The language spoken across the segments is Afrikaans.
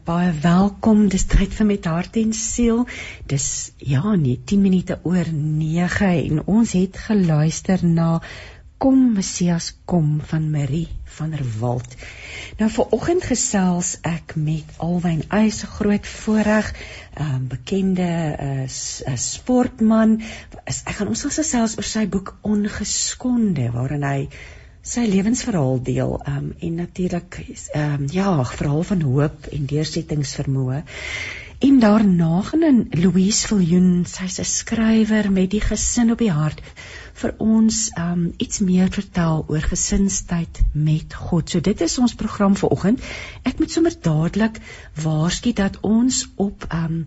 baie welkom. Dis tyd vir met hart en siel. Dis ja, nee, 10 minute oor 9 en ons het geluister na Kom Messias kom van Marie van der Walt. Nou vir oggend gesels ek met Alwyn Eys, groot voorreg, 'n um, bekende uh, sportman. Ek gaan ons gesels oor sy boek Ongeskonde waarin hy sy lewensverhaal deel um, en natuurlik um, ja, verhaal van hoop en deursettingsvermoë. En daarna gaan Louise Viljoen, sy's 'n skrywer met die gesin op die hart vir ons um iets meer vertel oor gesinstyd met God. So dit is ons program vir oggend. Ek moet sommer dadelik waarsku dat ons op um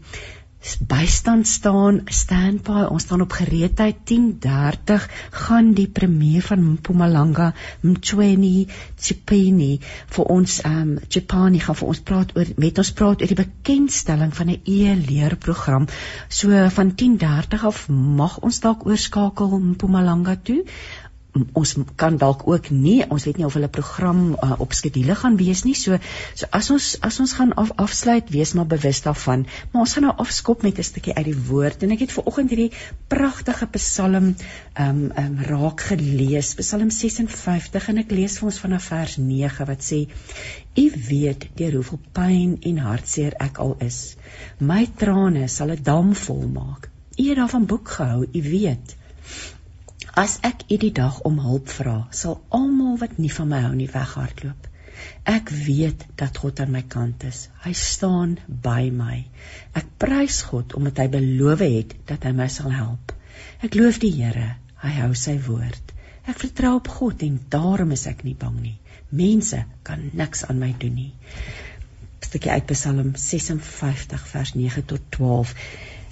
bystand staan standby. Ons staan op gereedheid. 10:30 gaan die premier van Mpumalanga Mchweni Chipeni vir ons um Chipani gaan vir ons praat oor met ons praat oor die bekendstelling van 'n e-leerprogram. So van 10:30 af mag ons dalk oorskakel Mpumalanga toe ons kan dalk ook nie ons weet nie of hulle program uh, op skedule gaan wees nie. So so as ons as ons gaan af, afsluit wees maar bewus daarvan. Maar ons gaan nou afskop met 'n stukkie uit die woord. En ek het ver oggend hierdie pragtige psalm um um raak gelees. Psalm 56 en ek lees vir ons vanaf vers 9 wat sê u weet deur hoeveel pyn en hartseer ek al is. My trane sal 'n dam vol maak u het daarvan boek gehou u weet As ek u die dag om hulp vra, sal almal wat nie van my hou nie weghardloop. Ek weet dat God aan my kant is. Hy staan by my. Ek prys God omdat hy beloof het dat hy my sal help. Ek loof die Here. Hy hou sy woord. Ek vertrou op God en daarom is ek nie bang nie. Mense kan niks aan my doen nie. Stukkie uit Psalm 56 vers 9 tot 12.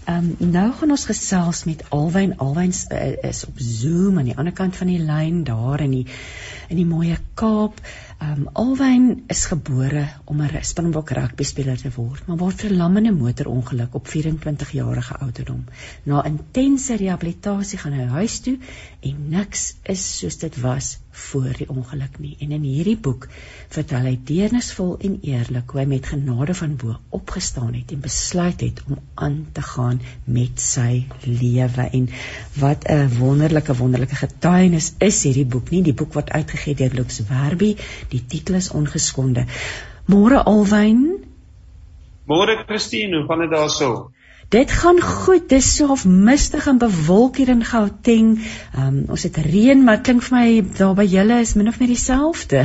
Ehm um, nou gaan ons gesels met Alwyn. Alwyn uh, is op Zoom aan die ander kant van die lyn daar in die in die mooie Kaap. Um Alwyn is gebore om 'n Springbok rugby speler te word, maar word verlam in 'n motorongeluk op 24 jarige ouderdom. Na intense rehabilitasie gaan hy huis toe en niks is soos dit was voor die ongeluk nie. En in hierdie boek vertel hy deernisvol en eerlik hoe hy met genade van bo opgestaan het en besluit het om aan te gaan met sy lewe. En wat 'n wonderlike wonderlike getuienis is hierdie boek nie, die boek wat uitgegee deur Lux Werby Die titel is ongeskonde. Môre Alwyn? Môre Christine, hoe gaan dit daarso? Dit gaan goed. Dis so of mistig en bewolk hier in Gauteng. Um, ons het reën, maar klink vir my daar by julle is min of meer dieselfde.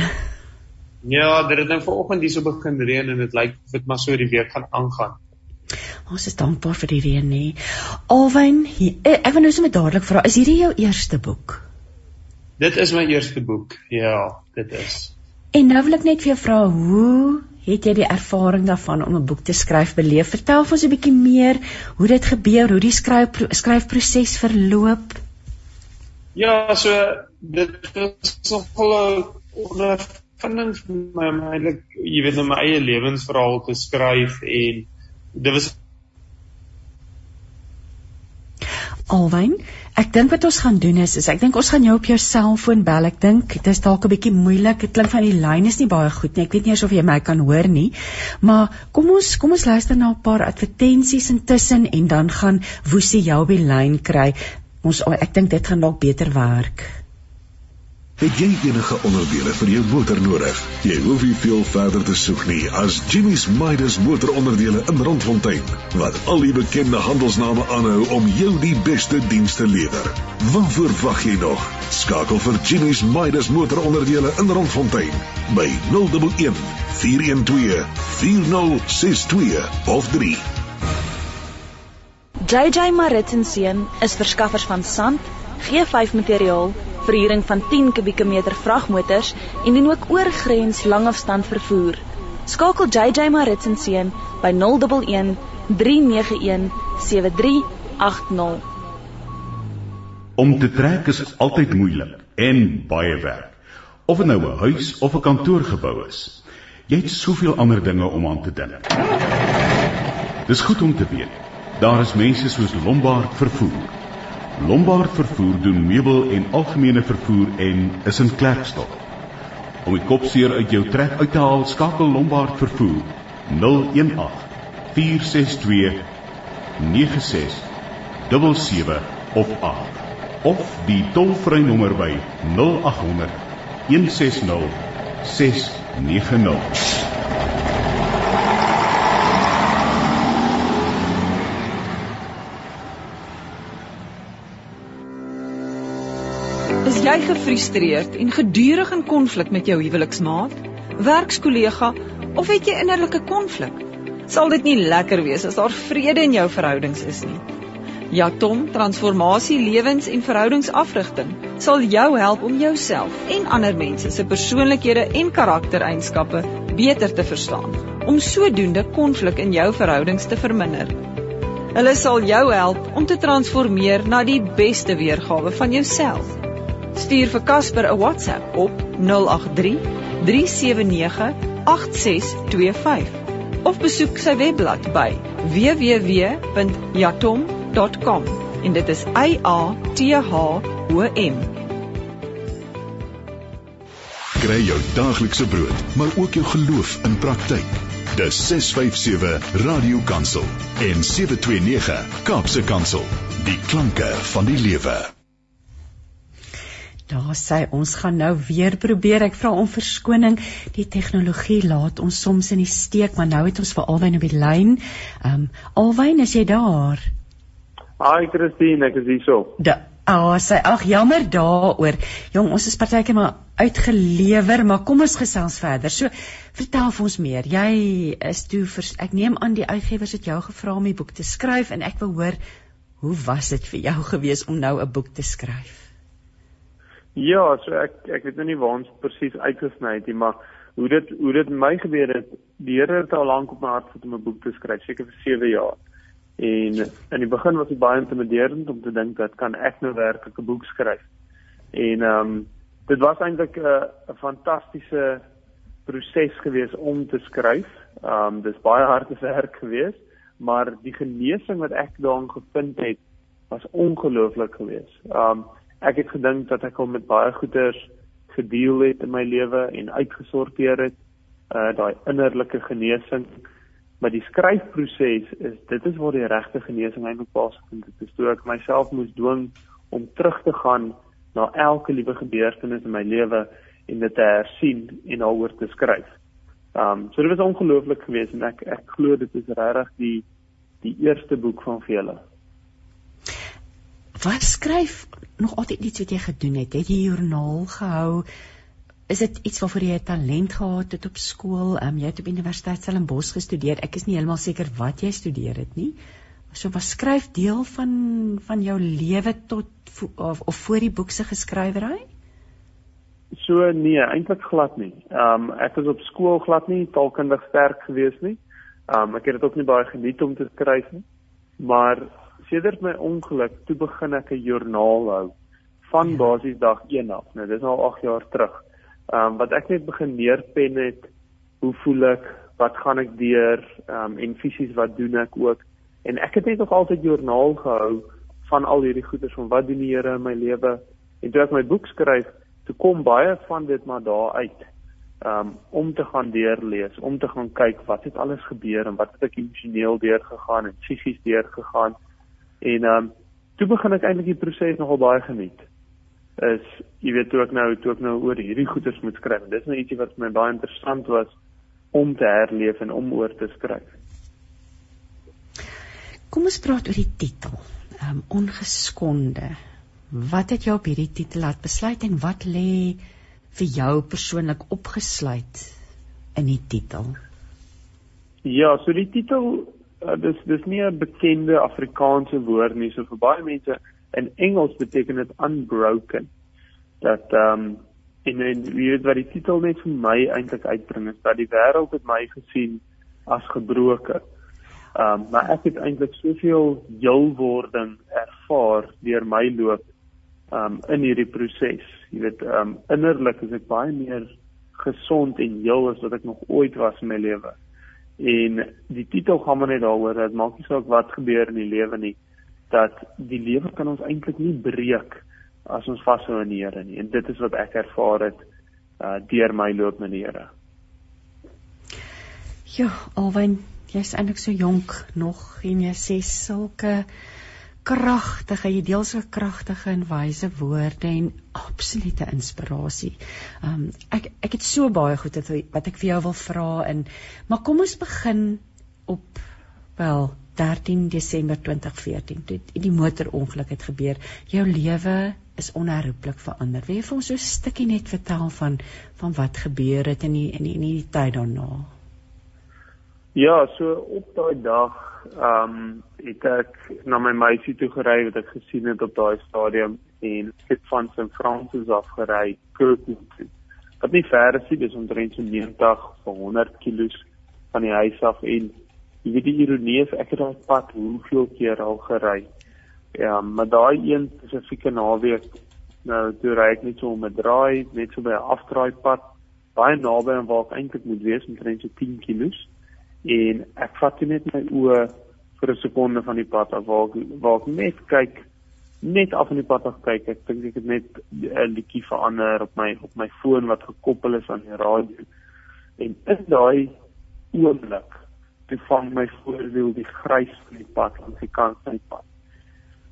Ja, dit het nou vanoggend hierso begin reën en dit lyk of dit maar so die week gaan aangaan. Ons is dankbaar vir die reën nie. Alwyn, eh, ek wil nou sommer dadelik vra, is hierdie jou eerste boek? Dit is my eerste boek. Ja, dit is. En nou wil ek net vir jou vra, hoe het jy die ervaring daarvan om 'n boek te skryf beleef? Vertel ons 'n bietjie meer hoe dit gebeur, hoe die skryf skryfproses verloop. Ja, so dit is nogal 'n ondervinding vir my om eintlik, jy weet, my eie lewensverhaal te skryf en dit was Alwyn, ek dink wat ons gaan doen is, is ek dink ons gaan jou op jou selfoon bel. Ek dink dit is dalk 'n bietjie moeilik. Dit klink van die lyn is nie baie goed nie. Ek weet nie of jy my kan hoor nie. Maar kom ons kom ons luister na 'n paar advertensies intussen en dan gaan Woesie jou op die lyn kry. Ons ek dink dit gaan dalk beter werk. Het jy enige onderdele vir jou motor nodig? Jy hoef nie veel verder te soek nie as Jimmy's Midas motoronderdele in Randfontein, wat al die bekende handelsname aanhou om jou die beste dienste lewer. Waarvoor wag jy nog? Skakel vir Jimmy's Midas motoronderdele in Randfontein by 011 412 4062 of 3. JJ Maritz en Seun is verskaffers van sand, G5 materiaal verhuuring van 10 kubieke meter vragmotors en dien ook oorgrens langafstand vervoer. Skakel JJ Maritz en Seun by 011 391 7380. Om te trek is altyd moeilik en baie werk. Of dit nou 'n huis of 'n kantoorgebou is. Jy het soveel ander dinge om aan te dink. Dis goed om te weet. Daar is mense soos Lombard vervoer Lombard vervoer doen meubel en algemene vervoer en is in Klerksdorp. Om die kopseer uit jou trek uit te haal, skakel Lombard vervoer 018 462 9677 of 8 of die tolvrynommer by 0800 160 690 jy gefrustreerd en gedurig in konflik met jou huweliksmaat, werkskollega of het jy innerlike konflik? Sal dit nie lekker wees as daar vrede in jou verhoudings is nie? Jatom Transformasie Lewens- en Verhoudingsafrigting sal jou help om jouself en ander mense se persoonlikhede en karaktereienskappe beter te verstaan, om sodoende konflik in jou verhoudings te verminder. Hulle sal jou help om te transformeer na die beste weergawe van jouself. Stuur vir Casper 'n WhatsApp op 083 379 8625 of besoek sy webblad by www.jatom.com en dit is y a t h o m Kry jou daaglikse brood, maar ook jou geloof in praktyk. Dis 657 Radio Kansel en 729 Kaapse Kansel. Die klanke van die lewe. Daar sê ons gaan nou weer probeer. Ek vra om verskoning. Die tegnologie laat ons soms in die steek, maar nou het ons vir Alwyn op die lyn. Ehm um, Alwyn, is jy daar? Hi Christine, ek is hier so. Da Ah, sy ag jammer daaroor. Jong, ons is partykeer maar uitgelewer, maar kom ons gesels verder. So, vertel vir ons meer. Jy is toe vers, ek neem aan die uitgewers het jou gevra om 'n boek te skryf en ek wil hoor hoe was dit vir jou gewees om nou 'n boek te skryf? Ja, so ek ek weet nou nie waar ons presies uitgesny het nie, maar hoe dit hoe dit my gebeur het, die Here het al lank op my hart gesit om 'n boek te skryf, seker vir 7 jaar. En in die begin was dit baie intimiderend om te dink dat kan ek nou werklik 'n boek skryf. En ehm um, dit was eintlik 'n 'n fantastiese proses gewees om te skryf. Ehm um, dis baie harde werk gewees, maar die genesing wat ek daarin gevind het was ongelooflik geweest. Ehm um, ek het gedink dat ek al met baie goeders gedeel het in my lewe en uitgesorteer het uh daai innerlike genesing maar die skryfproses is dit is waar die regte genesing eintlik plaasvind dit is toe ek myself moes dwing om terug te gaan na elke liewe gebeurtenis in my lewe en dit te hersien en daaroor te skryf. Um so dit was ongelooflik geweest en ek ek glo dit is regtig die die eerste boek van vele. Wat skryf nog altyd iets wat jy gedoen het? Het jy joernaal gehou? Is dit iets waarvoor jy 'n talent gehad het op skool? Ehm um, jy het op Universiteit Stellenbosch gestudeer. Ek is nie heeltemal seker wat jy studeer het nie. So was skryf deel van van jou lewe tot of, of voor die boek se geskrywery? So nee, eintlik glad nie. Ehm um, ek was op skool glad nie taalkundig sterk gewees nie. Ehm um, ek het dit ook nie baie geniet om te skryf nie. Maar sedert my ongeluk toe begin ek 'n joernaal hou van ja. basies dag 1 af. Nou dis al 8 jaar terug. Ehm um, wat ek net begin neerpen het, hoe voel ek, wat gaan ek deur, ehm um, en fisies wat doen ek ook. En ek het net nog altyd joernaal gehou van al hierdie goeders van wat doen die Here in my lewe. En toe ek my boek skryf, toe kom baie van dit maar daar uit. Um om te gaan deurlees, om te gaan kyk wat het alles gebeur en wat het ek emosioneel deurgegaan en psigies deurgegaan. En ehm um, toe begin ek eintlik die proses nogal baie geniet. Is jy weet toe ek nou toe ek nou oor hierdie goeters moet skryf. Dis nou ietsie wat vir my baie interessant was om te herleef en om oor te skryf. Kom ons praat oor die titel. Ehm um, ongeskonde. Wat het jou op hierdie titel laat besluit en wat lê vir jou persoonlik opgesluit in die titel? Ja, so die titel uh, dis dis nie 'n bekende Afrikaanse woord nie. So vir baie mense in Engels beteken dit unbroken. Dat ehm um, en en wie weet wat die titel net vir my eintlik uitbring is dat die wêreld het my gesien as gebroken. Ehm um, maar ek het eintlik soveel heelwording ervaar deur my loop ehm um, in hierdie proses. Jy weet ehm um, innerlik is ek baie meer gesond en heel as wat ek nog ooit was in my lewe. En die titel gaan maar net daaroor dat maak nie saak wat gebeur in die lewe nie dat die lewe kan ons eintlik nie breek as ons vashou aan die Here nie. En dit is wat ek ervaar het uh deur my loop met die Here. Ja, alwen jy's eintlik so jonk nog en jy sê sulke kragtige, jy deel so kragtige en wyse woorde en absolute inspirasie. Um ek ek het so baie goed wat ek vir jou wil vra in, maar kom ons begin op wel 13 Desember 2014 toe die motorongeluk het gebeur. Jou lewe is onherroepelik verander. Wil jy vir ons so 'n stukkie net vertel van van wat gebeur het in die in die, in die tyd daarna? Ja, so op daai dag, ehm um, het ek na my meisie toe gery wat ek gesien het op daai stadium en het van St. Francis af gery Kirkwood toe. Wat nie ver is nie, dis omtrent so 90 of 100 km van die huis af en jy weet die ironie is ek het daai pad hoeveel keer al gery. Ja, maar daai een spesifieke naweek nou toe ry ek net so om 'n draai, net so by 'n afdraaipad baie naby aan waar ek eintlik moet wees, omtrent so 10 km en ek vat net my oë vir 'n sekonde van die pad af waar ek, waar ek net kyk net af van die pad af kyk ek dink ek het net 'n liedjie verander op my op my foon wat gekoppel is aan die radio en in daai oomblik toe vang my voorwiel die grys van die pad aan die kant van die pad.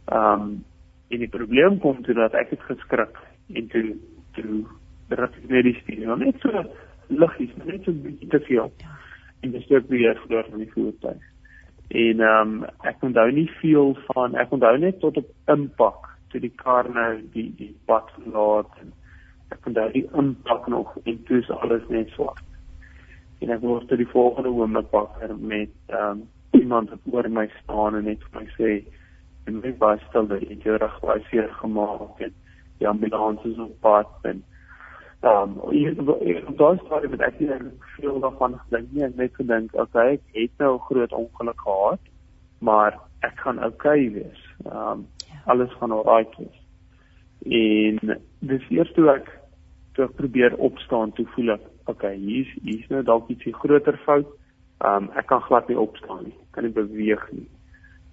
Ehm um, en die probleem kom toe dat ek het geskrik en toe toe dat ek net die stuur net so liggies net so bietjie te veel. Ja en dis ook weer voor van die voertuig. En ehm um, ek onthou nie veel van ek onthou net tot op impak toe die kar nou die die pad laat en ek onthou die impak nog en toe is alles net swart. En ek word tot die volgende oomblik wakker met ehm um, iemand wat oor my staan en net vir my sê en my baie stil dat jy reg was hier gemaak en die ambulans is op pad en Ehm um, op daai stadium het ek nie veel daarvan gedink nie. Ek net gedink, okay, ek het nou 'n groot ongeluk gehad, maar ek gaan okay wees. Ehm um, ja. alles gaan alright wees. En dis eers toe ek toe ek probeer opstaan, toe voel ek, okay, hier's hier's nou dalk ietsie groter fout. Ehm um, ek kan glad nie opstaan nie. Kan nie beweeg nie.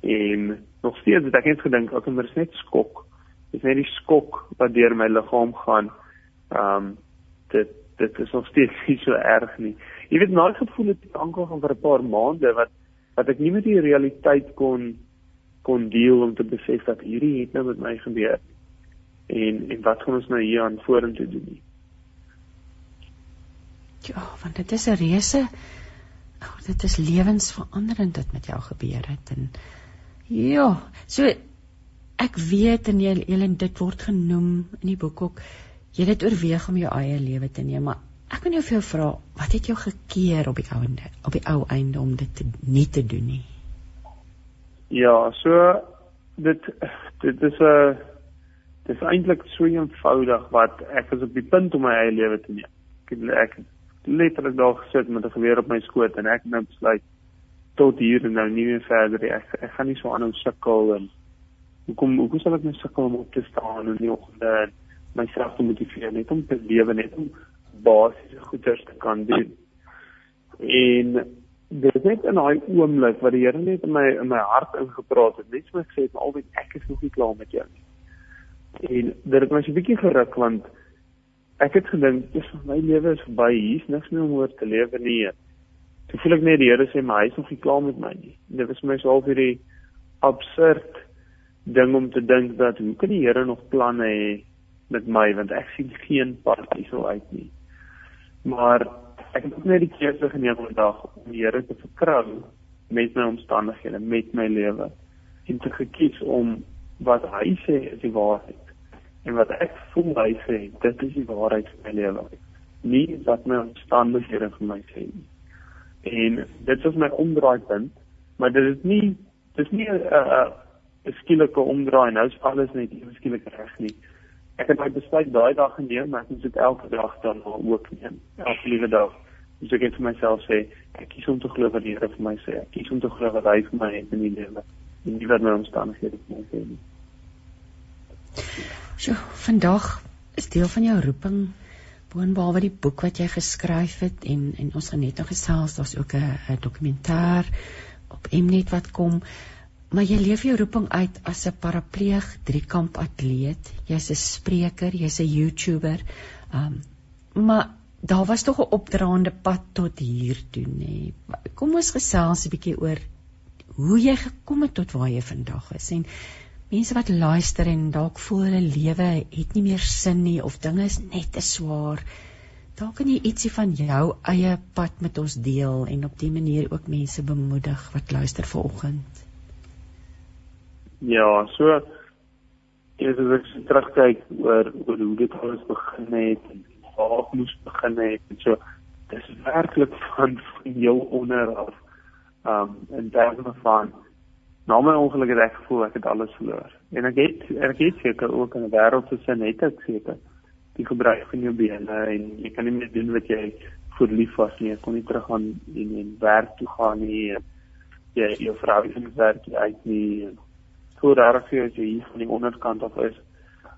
En nog steeds het ek net gedink, okay, maar dit is net skok. Dit is net die skok wat deur my liggaam gaan Ehm um, dit dit is nog steeds nie so erg nie. Jy weet nou gevoel het aankom van vir 'n paar maande wat wat ek nie met die realiteit kon kon deel om te besef dat hierdie het nou met my gebeur. En en wat gaan ons nou hier aan vorentoe doen nie? Ja, want dit is 'n reuse oh, dit is lewensveranderend dit met jou gebeur het en ja, so ek weet en jy jy dit word genoem in die boek ook jy het oorweeg om jou eie lewe te neem, maar ek wil jou vir jou vra, wat het jou gekeer op die ouende, op die ou einde om dit te, nie te doen nie? Ja, so dit dit is 'n dit is eintlik so eenvoudig wat ek is op die punt om my eie lewe te neem. Ek ek letterlik daar gesit met 'n geweer op my skoot en ek nou besluit tot hier en nou nie meer verder. Ek ek gaan nie so aanhou sukkel en hoekom hoekom sal ek net nou sukkel om op te staan in die oggende myself te motiveer net om te lewe net om basiese goeders te kan doen. En dit net in daai oomblik wat die Here net in my in my hart ingepraat het, net so gesê het, "Alwen ek is nog nie klaar met jou nie." En dit het my so 'n bietjie geruk want ek het gedink, "Dis my lewe is verby, hier's niks meer om oor te lewe nie." Toe voel ek net die Here sê, "Maar hy is nog nie klaar met my nie." Dit was my so al hierdie absurd ding om te dink dat hoe kan die Here nog planne hê met my want ek sien geen pad hierso uit nie. Maar ek het net die keuse geneem vandag om die Here te vertrou met my omstandighede, met my lewe en te gekies om wat hy sê is die waarheid en wat ek voel hy sê dit is die waarheid vir my lewe. Nie wat my omstandighede vir my sê nie. En dit is my omdraaipunt, maar dit is nie dis nie 'n uh, uh, skielike omdraai nou is alles net ewe skielik reg nie ek het my besluit daai dag geneem, maar ek moet dit elke dag dan ook neem. Elke liewe dag. Dus ek het vir myself sê, ek kies om te glo wat die Here vir my sê. Ek kies om te glo wat hy vir my het in die lewe. En nie wat my omstandighede vir my sê nie. So, vandag is deel van jou roeping boonbehalwe die boek wat jy geskryf het en en ons gaan net nog gesels, daar's ook 'n dokumentêr op Mnet wat kom. Maar jy leef jou roeping uit as 'n parapleeg driekamp atleet. Jy's 'n spreker, jy's 'n YouTuber. Um maar daar was tog 'n opdraande pad tot hier toe nê. Kom ons gesels 'n bietjie oor hoe jy gekom het tot waar jy vandag is en mense wat luister en dalk voel hulle lewe het nie meer sin nie of dinge is net te swaar. Dalk kan jy ietsie van jou eie pad met ons deel en op dié manier ook mense bemoedig wat luister vanoggend. Ja, so is dit ek terugkyk oor oor hoe dit alles begin het en waar moes begin het en so dis werklik van jou onder af um in terme van na my ongeluk het ek gevoel ek het alles verloor. En ek het ek het seker ook in 'n wêreld se sin het ek seker die gebruik van jou bene en jy kan nie meer doen wat jy voor lief was nie. Jy kon nie terug gaan en en werk toe gaan nie. Jy jou vrou is in werk uit nie. So reg vir as jy hier van die onderkant af is.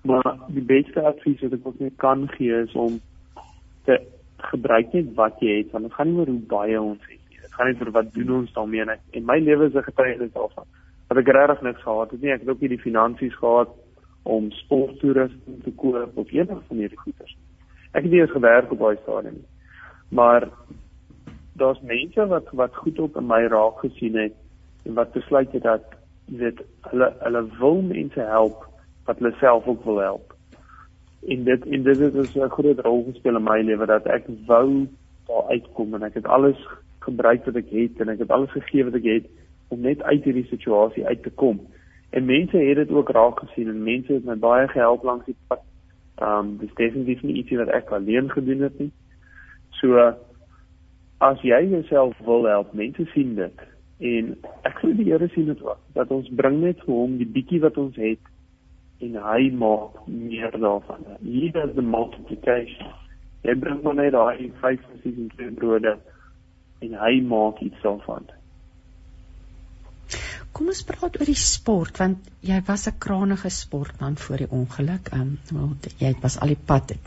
Maar die beste advies wat ek ook net kan gee is om te gebruik net wat jy het want dit gaan nie oor hoe baie ons het gaan net oor wat doen ons daarmee en, en my lewe is 'n getuienis daarvan. Dat ek regtig niks gehad het nie. Ek het ook nie die finansies gehad om sporttoerusting te koop of enige van hierdie goederes. Ek het nie eens gewerk op daai stadium nie. Maar daar's mense wat wat goed op in my raak gesien het en wat besluit het dat dit hulle hulle wil mense help wat hulle self ook wil help. En dit en dit het 'n groot rol gespeel in my lewe dat ek wou daar uitkom en ek het alles gebruik wat ek het en ek het alles gegee wat ek het om net uit hierdie situasie uit te kom. En mense het dit ook raak gesien en mense het my baie gehelp langs die pad. Ehm um, dis definitief nie iets wat ek alleen gedoen het nie. So as jy jouself wil help, mense sien dit en ek sê die Here sien dit ook dat ons bring net vir hom die bietjie wat ons het en hy maak meer daarvan. Hier is the multiplication. Jy bring maar net daai 5 of 6 brode en hy maak iets daarvan. Kom ons praat oor die sport want jy was 'n krangige sportman voor die ongeluk. Ehm um, jy was al die pad die,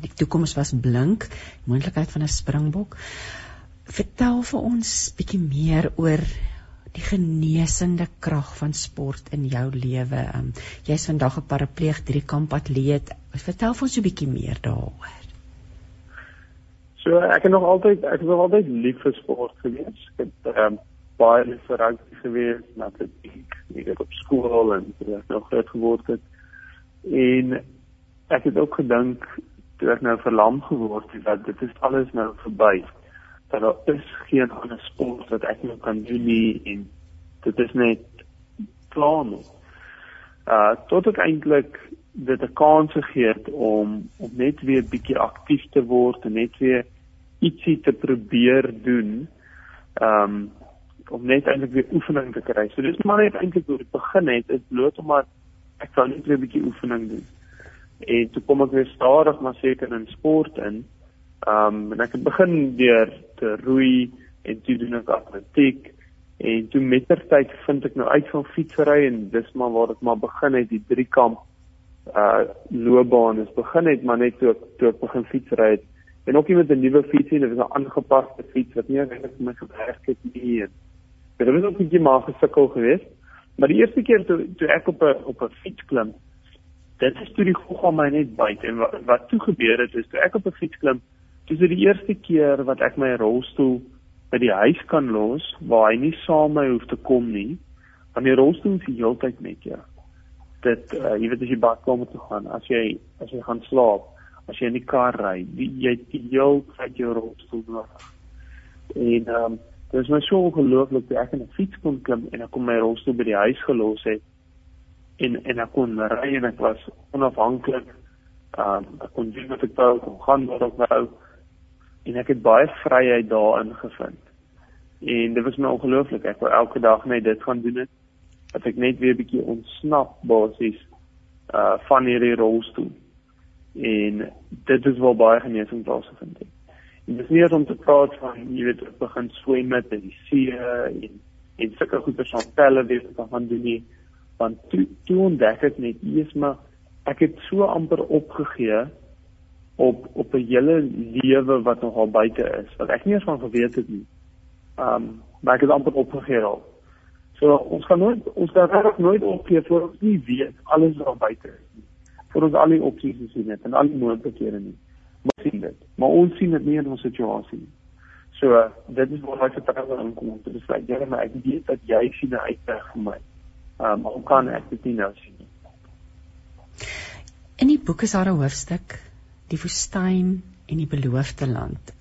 die toekoms was blink, moontlikheid van 'n springbok. Vertel vir ons bietjie meer oor die genesende krag van sport in jou lewe. Um, Jy's vandag 'n parapleeg driekamp atleet. Vertel vir ons 'n bietjie meer daaroor. So ek het nog altyd ek nog altyd lief vir sport gewees. Ek het ehm um, baie lief vir rugby gewees, net ek ek het op skool en ek nog groot geword het. En ek het ook gedink toe ek nou verlam geword het dat dit is alles nou verby. Dat daar is geen ander sport wat ek nog kan doen nie en dit is net klaar nie. Uh tot ek eintlik dit 'n kans gegee het om om net weer bietjie aktief te word en net weer ietsie te probeer doen. Um, om net eintlik weer oefening te kry. So dis maar net eintlik hoe dit begin het, is bloot omdat ek wou net 'n bietjie oefening doen. En toe kom ek weer stadig maar seker in sport in. Um, en ek het begin deur te roei en toe doen ek atletiek en toe mettertyd vind ek nou uit van fietsry en dis maar waar dit maar begin het die drie kamp uh loopbaan is begin het maar net toe ek toe ek begin fietsry het en ook met 'n nuwe fiets nie, dit was 'n aangepaste fiets wat nie regtig vir my gewerk het nie. Dit was ook 'n bietjie maar gesukkel geweest. Maar die eerste keer toe toe ek op 'n op 'n fiets klim, dit is toe die gogga my net byt en wat, wat toe gebeur het is toe ek op 'n fiets klim, dis die eerste keer wat ek my rolstoel by die huis kan los waar hy nie saam my hoef te kom nie. Want die rolstoel is die hele tyd met jou. Dit uh, jy weet as jy badkamer toe gaan, as jy as jy gaan slaap, as jy in die kar ry, jy die heel tyd jou rolstoel nodig. En ehm um, dit is my so ongelooflik dat ek in 'n fiets kon klim en ek kon my rolstoel by die huis gelos het en en ek kon ry en ek was onafhanklik. Ehm um, ek kon doen wat ek wou, kon gaan waar ek wou en ek het baie vryheid daarin gevind. En dit was my ongelooflik. Ek wou elke dag net dit gaan doen het dat ek net weer 'n bietjie ontsnap basies uh van hierdie rolstoel en dit is wel baie genesing plaasgevind het. En dis nie om te praat van jy weet begin swem met die see en en sulke goeie santelle weer te gaan doen nie want toe toe ontdek ek net eers maar ek het so amper opgegee op op 'n hele lewe wat nog al buite is wat ek nie eens van geweet het nie. Um maar ek het amper opgegee al. So ons gaan nooit ons gaan regtig nooit opgee voor ons nie weet alles wat buite is nie vir ons al die opsies gesien het en al die moontlikhede nie. Maar sien dit. Maar ons sien dit nie in ons situasie nie. So dit is waar hy vertroue inkom. Dit is like, Here, maar ek weet dat jy sien 'n uitweg vir my. Ehm um, hoe kan ek dit nie nou sien nie? In die boek is daar 'n hoofstuk, die woestyn en die beloofde land.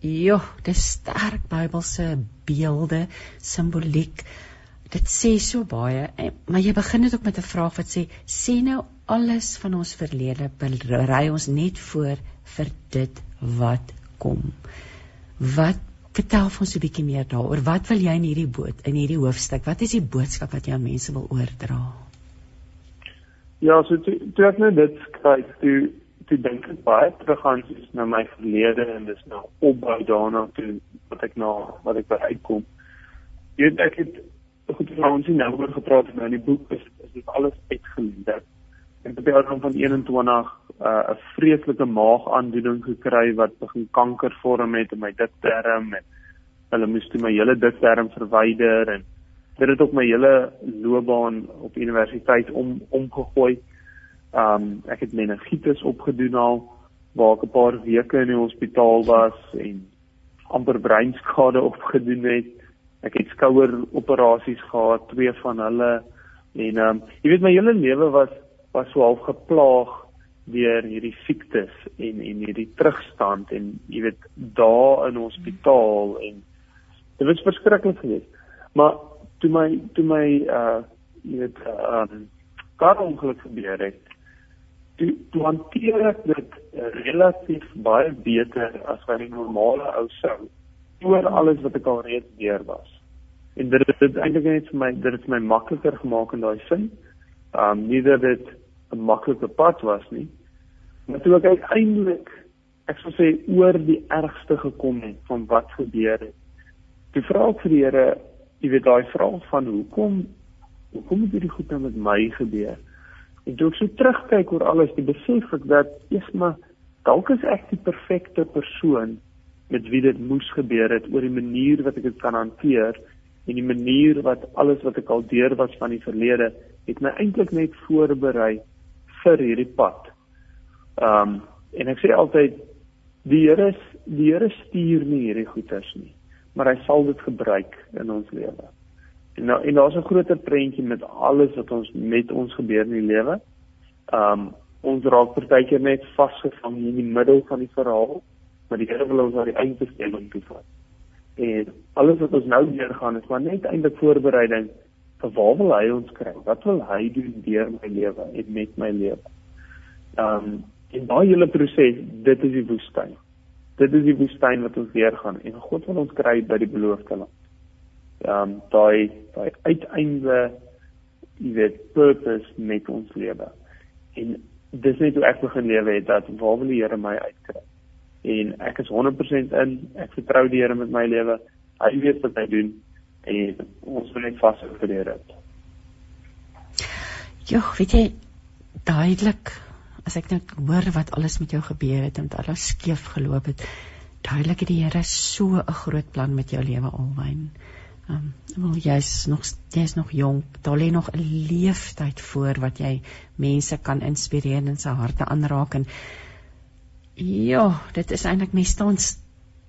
Jo, dis sterk Bybelse beelde, simboliek. Dit sê so baie, maar jy begin dit ook met 'n vraag wat sê: "Sê nou alles van ons verlede berei ons net voor vir dit wat kom." Wat vertel ons 'n bietjie meer daaroor? Wat wil jy in hierdie boot in hierdie hoofstuk? Wat is die boodskap wat jy aan mense wil oordra? Ja, so toe, toe ek nou dit skryf, toe toe dink ek baie terug aan soos na my verlede en dis nou opbou daarna toe wat ek nou wat ek by uitkom. Jy weet ek het goed vir ons nou oor gepraat en in die boek is is dit alles uitgeleer. En op die ouderdom van 21 'n uh, vreeslike maagaandoening gekry wat begin kanker vorm het in my dikterm en hulle moes toe my hele dikterm verwyder en dit het ook my hele loopbaan op universiteit om omgegooi. Um ek het meningitis opgedoen al waar ek 'n paar weke in die hospitaal was en amper breinskade opgedoen het. Ek het skoueroperasies gehad, twee van hulle en um jy weet my hele lewe was was so half geplaag deur hierdie siektes en en hierdie terugstand en jy weet daar in hospitaal en dit was verskriklik geweest. Maar toe my toe my uh jy weet um kar ongeluk gebeur het toe toe hanteer ek dit uh, relatief baie beter as wat 'n normale ou sou oor alles wat ek al reeds deur was. En dit het eintlik net vir my dit het my makliker gemaak in daai sin. Um nie dat dit 'n maklike pad was nie. Maar toe ek uiteindelik ek sou sê oor die ergste gekom het van wat gebeur het. Toe vra ek vir die Here, jy weet daai vraag van hoekom hoekom het hierdie goed nou met my gebeur? En toe ek so terugkyk oor alles, die besef ek dat eers maar dalk is ek die perfekte persoon met wie dit moes gebeur het oor die manier wat ek dit kan hanteer en die manier wat alles wat ek al deur was van die verlede het my eintlik net voorberei vir hierdie pad. Ehm um, en ek sê altyd die Here die Here stuur nie hierdie goeters nie, maar hy sal dit gebruik in ons lewe. En nou en daar's 'n groter prentjie met alles wat ons met ons gebeur in die lewe. Um ons raak partykeer net vasgevang in die middel van die verhaal, maar die Here wil ons na die eindbestemming toe vat. En alles wat ons nou deur gaan is maar net eintlik voorbereiding vir waar wil hy ons kry? Wat wil hy doen deur my lewe en met my lewe? Um en daai hele proses, dit is die woestyn. Dit is die woestyn wat ons deur gaan en God wil ons kry by die beloofde land ehm um, daai daai uiteinde jy weet purpose met ons lewe. En dis net hoe ek begin lewe het dat waar wil die Here my uitkry? En ek is 100% in. Ek vertrou die Here met my lewe. Hy weet wat hy doen en ons wil net vashou vir die Here. Ja, weet jy duidelik as ek net hoor wat alles met jou gebeur het en wat alles skeef geloop het. Duidelik het die Here so 'n groot plan met jou lewe alwyn. Um, wel jy's nog jy's nog jonk. Daar lê nog 'n leeftyd voor wat jy mense kan inspireer en se harte aanraak en ja, dit is eintlik mens staan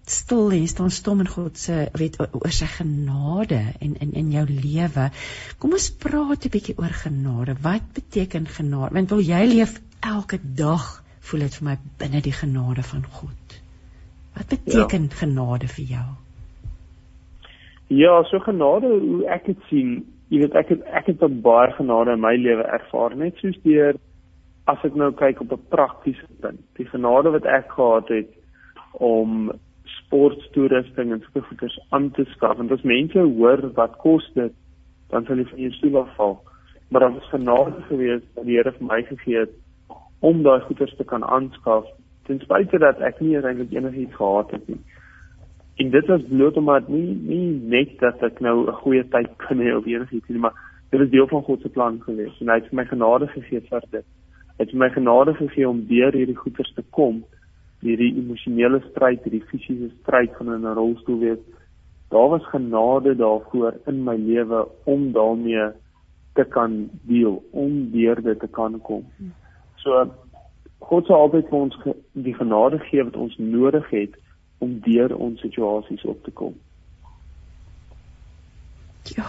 stil hier staan stom in God se weet oor sy genade en in in jou lewe. Kom ons praat 'n bietjie oor genade. Wat beteken genade? Want wil jy leef elke dag voel dit vir my binne die genade van God. Wat beteken ja. genade vir jou? Ja, so genade hoe ek dit sien, jy weet ek het ek het baie genade in my lewe ervaar, net soos deur as ek nou kyk op 'n praktiese punt. Die genade wat ek gehad het om sporttoerusting en sulke goeders aan te skaf. Want as mense hoor wat kos dit, dan sal hulle van jou stoel afval. Maar dan is genade gewees dat die Here vir my gegee het om daai goeders te kan aanskaf ten spyte dat ek nie eintlik enigiets gehad het nie. En dit was bloot omdat nie nie net dat ek nou 'n goeie tyd kan hê of enigiets nie, maar dit was deel van God se plan gewees en hy het my genade gegee vir dit. Hy het my genade gegee om deur hierdie goeters te kom, hierdie emosionele stryd, hierdie fisiese stryd van in 'n rolstoel wees. Daar was genade daarvoor in my lewe om daarmee te kan deel, om deur dit te kan kom. So God sal altyd vir ons die genade gee wat ons nodig het om deur ons situasies op te kom. Ja.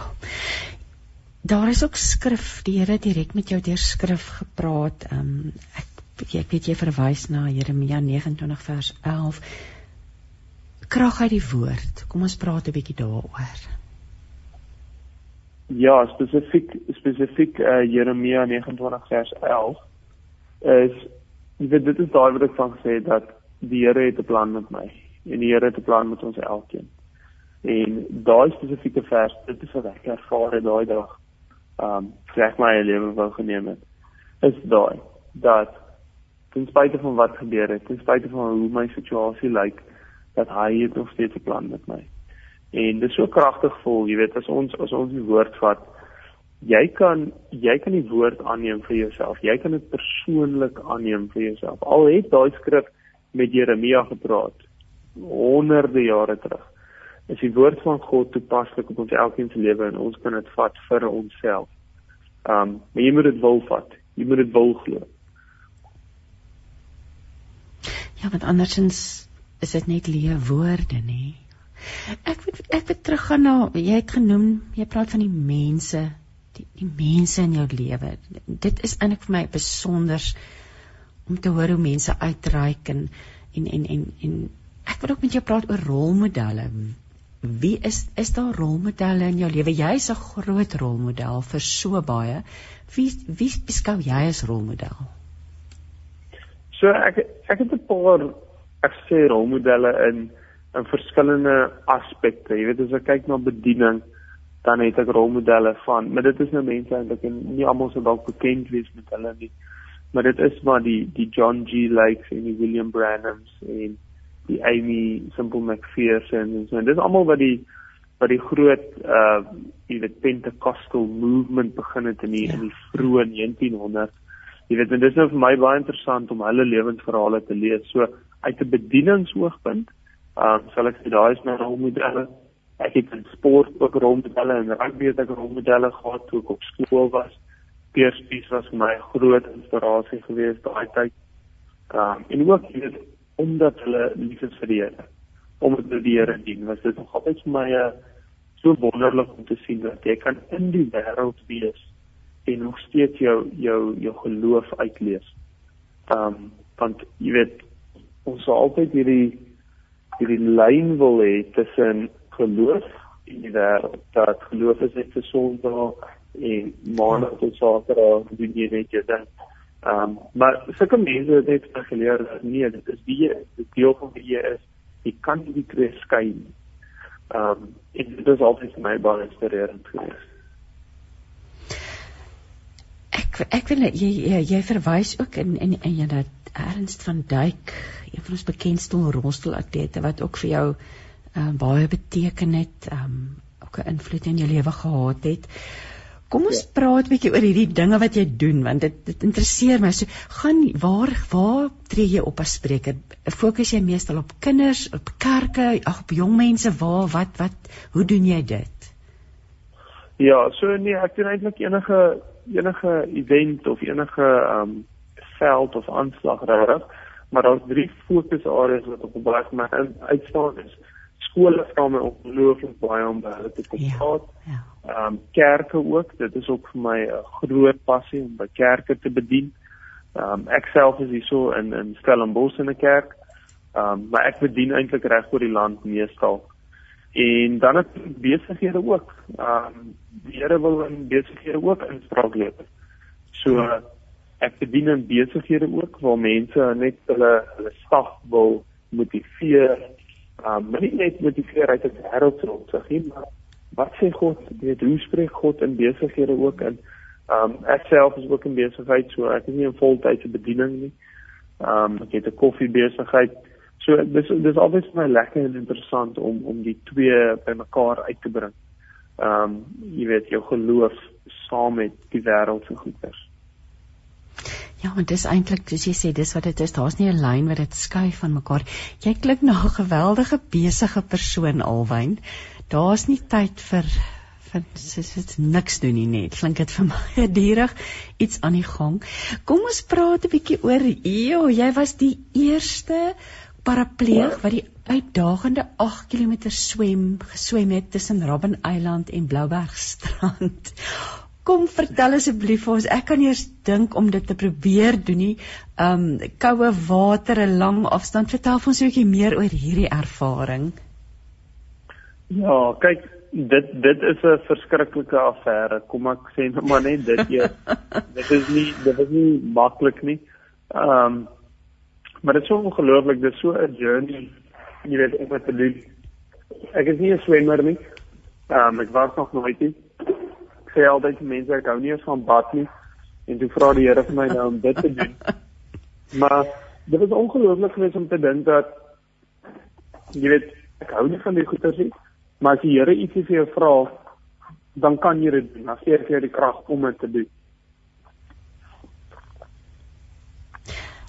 Daar is ook skrif, die Here direk met jou deur skrif gepraat. Ehm um, ek ek weet jy verwys na Jeremia 29 vers 11. Krag uit die woord. Kom ons praat 'n bietjie daaroor. Ja, spesifiek spesifiek uh, Jeremia 29 vers 11 is jy weet dit is daai wat ek van gesê het dat die Here het 'n plan met my en die Here het 'n plan met ons elkeen. En daai spesifieke vers, dit is wat ek ervaar het daai dag. Um reg my lewe wou geneem het. Is daai dat ten spyte van wat gebeur het, ten spyte van hoe my situasie lyk, dat hy het nog steeds 'n plan met my. En dit is so kragtig voel, jy weet, as ons as ons die woord vat, jy kan jy kan die woord aanneem vir jouself. Jy kan dit persoonlik aanneem vir jouself. Al het daai skrif met Jeremia gepraat honderde jare terug. Is die woord van God toepaslik op ons elkeen se lewe en ons kan dit vat vir onsself. Um, maar jy moet dit wil vat. Jy moet dit wil glo. Ja, want andersins is dit net leë woorde, nê? Ek wil ek wil teruggaan na jy het genoem, jy praat van die mense, die die mense in jou lewe. Dit is eintlik vir my besonder om te hoor hoe mense uitreik en en en, en ek wil ook met jou praat oor rolmodelle. Wie is is daar rolmodelle in jou lewe? Jy's 'n groot rolmodel vir so baie. Wie wie beskou jy as rolmodel? So ek ek het 'n paar ek sê rolmodelle in in verskillende aspekte. Jy weet as ek kyk na bediening, dan het ek rolmodelle van, maar dit is nou mense eintlik en nie almal sou dalk bekend wees met hulle nie. Maar dit is maar die die John G. Lakes en die William Branhams en die Amy Simple McPherson en so. En dit is almal wat die wat die groot uh jy weet Pentecostal movement begin het in die ja. in die vroeë 1900s Jy weet, en dit is nou vir my baie interessant om hulle lewensverhale te lees. So uit 'n bedieningsoogpunt, um, sal ek sê daar is my rolmodelle. Ek het in sport ook rolmodelle en rugby het ek rolmodelle gehad toe ek op skool was. Pierspies was vir my groot inspirasie geweest daai tyd. Um, en ook jy weet omdat hulle lief is vir die Here. Om dit die Here dien, was dit nog altyd vir my 'n uh, so wonderlik om te sien dat jy kan in die wêreld wees en nog steeds jou jou jou geloof uitlees. Ehm um, want jy weet ons sal altyd hierdie hierdie lyn wil hê tussen geloof en die wêreld. Dat geloof is net vir Sondag en maandag tot Saterdag doen jy net jou ding. Ehm um, maar sulke mense het net geleer dat nee, dit is wie die deel van wie jy is. Jy kan nie die twee skei nie. Ehm um, dit is altyd vir my baie inspirerend geweest. Ek ek wil jy jy, jy verwys ook in in in jy dat Ernst van Duyk, een van ons bekendste rolstoelatlete wat ook vir jou uh, baie beteken het, um ook 'n invloed in jou lewe gehad het. Kom ons ja. praat 'n bietjie oor hierdie dinge wat jy doen want dit dit interesseer my. So gaan waar waar tree jy op as spreker? Fokus jy meestal op kinders, op kerke, ag op jong mense, waar wat wat hoe doen jy dit? Ja, so nee, ek doen eintlik enige enige event of enige um veld of aanslag regtig, maar daar's drie fokusareas wat op baie my uitstaan is. Skole vra my ongelooflik baie om by hulle te kom Ja, praat. ja. Um kerke ook, dit is ook vir my 'n groot passie om by kerke te bedien. Um ek self is hierso in in Stellenbosch in 'n kerk. Um maar ek bedien eintlik reg oor die land meestal. En dan het besighede ook. Um die Here wil in besighede ook inspraak lewer. So ek bedien in besighede ook waar mense net hulle hulle staf wil motiveer. Um nie net motiveer uit 'n wêreldse nie, maar wat sê God? Hoe spreek God in besighede ook in um ek self is ook in besigheid, so ek is nie 'n voltydse bediening nie. Um ek het 'n koffiebesigheid. So dis dis altyd vir my lekker en interessant om om die twee bymekaar uit te bring. Um, jy weet jou geloof saam met die wêreld se goeders. Ja, en dis eintlik soos jy sê, dis wat dit is. Daar's nie 'n lyn wat dit skei van mekaar. Jy klink na 'n geweldige besige persoon alwyn. Daar's nie tyd vir van sis dit niks doen nie net. Klink dit vir my gedierig iets aan die gang. Kom ons praat 'n bietjie oor jo, jy was die eerste parapleeg wat die uitdagende 8 km swem geswem het tussen Robben Eiland en Bloubergstrand. Kom vertel asseblief vir ons. Ek kan eers dink om dit te probeer doen nie. Um koue water, 'n lang afstand. Vertel ons 'n bietjie meer oor hierdie ervaring. Ja, kyk, dit dit is 'n verskriklike affære. Kom ek sê net maar net dit eers. dit is nie dit is nie maklik nie. Um maar dit is so ongelooflik. Dit is so 'n journey. Jy weet om dit te doen. Ek is nie 'n swemmer nie. Um ek was nog nooit nie sê altyd vir mense ek hou nie eens van bad nie en toe vra die Here vir my nou om dit te doen. Maar dit was ongelooflik geweest om te dink dat jy weet ek hou nie van die goeters nie, maar as die Here ietsie vir jou vra, dan kan jy dit doen. Dan gee hy jou die krag om dit te doen.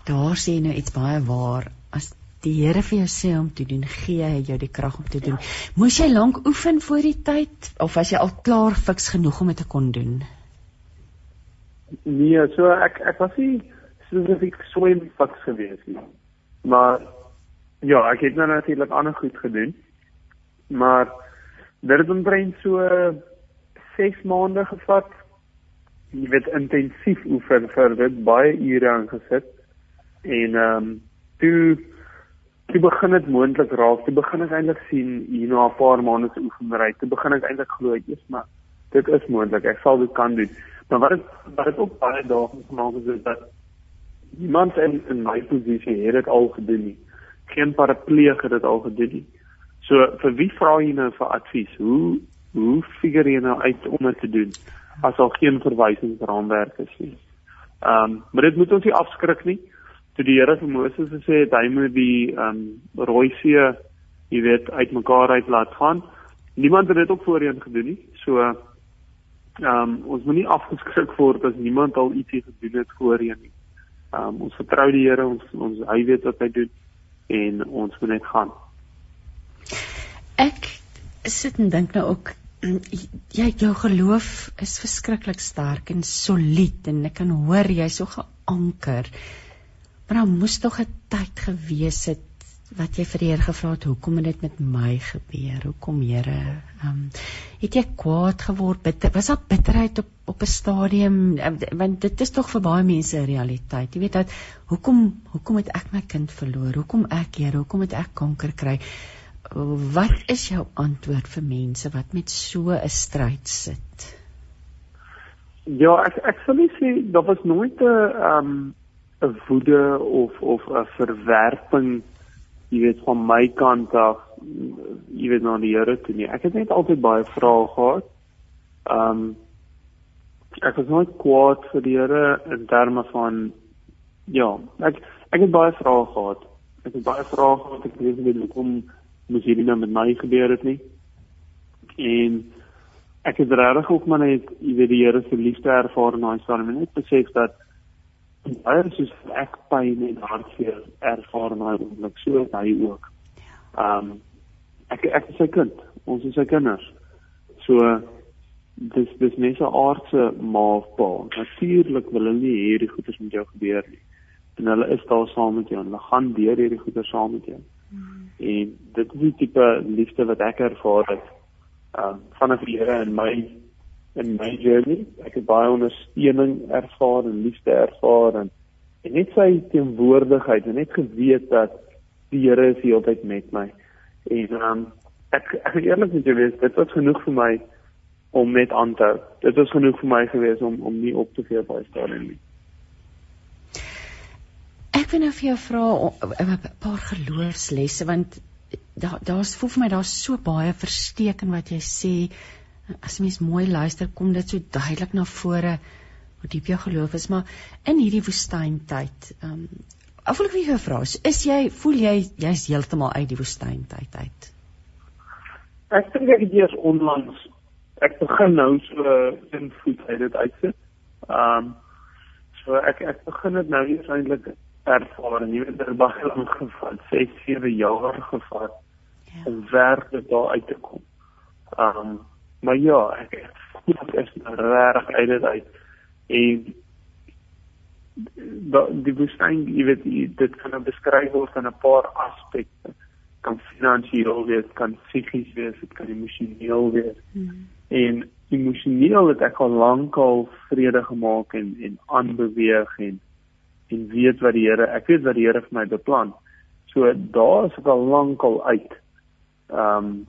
Daar sê nou iets baie waar as die Here vir jou sê om te doen, gee hy jou die krag om te doen. Moes jy lank oefen voor die tyd of was jy al klaar fiks genoeg om dit te kon doen? Nee, so ek ek was nie spesifiek swem fiks gewees nie. Maar ja, ek het nou natuurlik ander goed gedoen. Maar dit het omtrent so 6 maande gevat. Jy weet intensief oefen vir dit baie ure aangesit. En ehm um, toe toe begin dit moontlik raak. Toe begin ek eintlik sien hier na 'n paar maande se oefenry. Toe begin ek eintlik glo ek eers maar dit is moontlik. Ek sal dit kan doen. Maar wat het, wat het ook baie dae gemaak is dat niemand in in my posisie het dit al gedoen nie. Geen parapleeg het dit al gedoen nie. So vir wie vra jy nou vir advies? Hoe hoe figure jy nou uit om dit te doen as al geen verwysingsraamwerk is nie? Ehm um, maar dit moet ons nie afskrik nie toe die Here vir Moses gesê het hy moet die ehm um, rooi see, jy weet, uitmekaar uit laat gaan. Niemand het dit ook voorheen gedoen nie. So ehm um, ons moenie afgeskrik word as niemand al ietsie gedoen het voorheen nie. Ehm um, ons vertrou die Here, ons ons hy weet wat hy doen en ons moet net gaan. Ek sit en dink nou ook jy jou geloof is verskriklik sterk en solied en ek kan hoor jy's so geanker. Maar daar moes tog 'n tyd gewees het wat jy vir die Here gevra het, hoekom het dit met my gebeur? Hoekom, Here? Ehm um, het jy kwaad geword? Bitter, was daar bitterheid op op 'n stadium um, want dit is tog vir baie mense 'n realiteit. Jy weet dat hoekom hoekom het ek my kind verloor? Hoekom ek, Here? Hoekom het ek kanker kry? Wat is jou antwoord vir mense wat met so 'n stryd sit? Ja, ek ek sou net sê daar was nooit 'n ehm um 'n woede of of 'n verwerping jy weet van my kant af jy weet na die Here toe nie. Ek het net altyd baie vrae gehad. Um ek was nooit kwaad vir die Here in terme van ja, ek ek het baie vrae gehad. Ek het baie vrae gehad ek weet nie hoekom moes hierdie nou met my gebeur het nie. En ek het regtig ook maar net jy weet die Here se liefde ervaar in daai stadium en net besef dat baie soos ek pyn en hartseer ervaar in daai oomblik so hy ook. Um ek ek is sy kind. Ons is sy kinders. So dis dis nie so aardse maafpa. Natuurlik wil hulle nie hierdie goeders met jou gebeur nie. En hulle is daar saam met jou en hulle gaan deur hierdie goeders saam met jou. Hmm. En dit is die tipe liefde wat ek ervaar het. Um van 'n Here in my in my journey. Ek het baie ondersteuning ervaar en liefde ervaar en, en net sy teenwoordigheid en net geweet dat die Here is heeltyd met my. En um, ek ek eerlik met jou wees, dit was genoeg vir my om net aan te hou. Dit was genoeg vir my gewees om om nie op te gee by stadium nie. Ek wil nou vir jou vra 'n paar geloofslesse want daar daar's voel vir my daar's so baie versteek in wat jy sê as mens mooi luister, kom dit so duidelik na vore hoe diep jou geloof is, maar in hierdie woestyntyd, ehm um, afval ek vir jou vra, is jy voel jy jy's heeltemal uit die woestyntyd uit? Ek dink ek het eers onlangs ek begin nou so in voet uit dit uitsit. Ehm um, so ek ek begin dit nou eers eintlik ervaar en jy weet dit het baie lank gevat, 6, 7 jaar gevat ja. om werk dit daar uit te kom. Ehm um, Maar ja, ek voel is nou reg uit dit uit. En da, die woestyn, jy weet, dit kan nou beskryf word in 'n paar aspekte. Kan finansiëel wees, kan psigies wees, dit kan emosioneel wees. Hmm. En emosioneel het ek al lank al vrede gemaak en en aanbeweeg en en weet wat die Here, ek weet wat die Here vir my beplan. So daar is ek al lank al uit. Ehm um,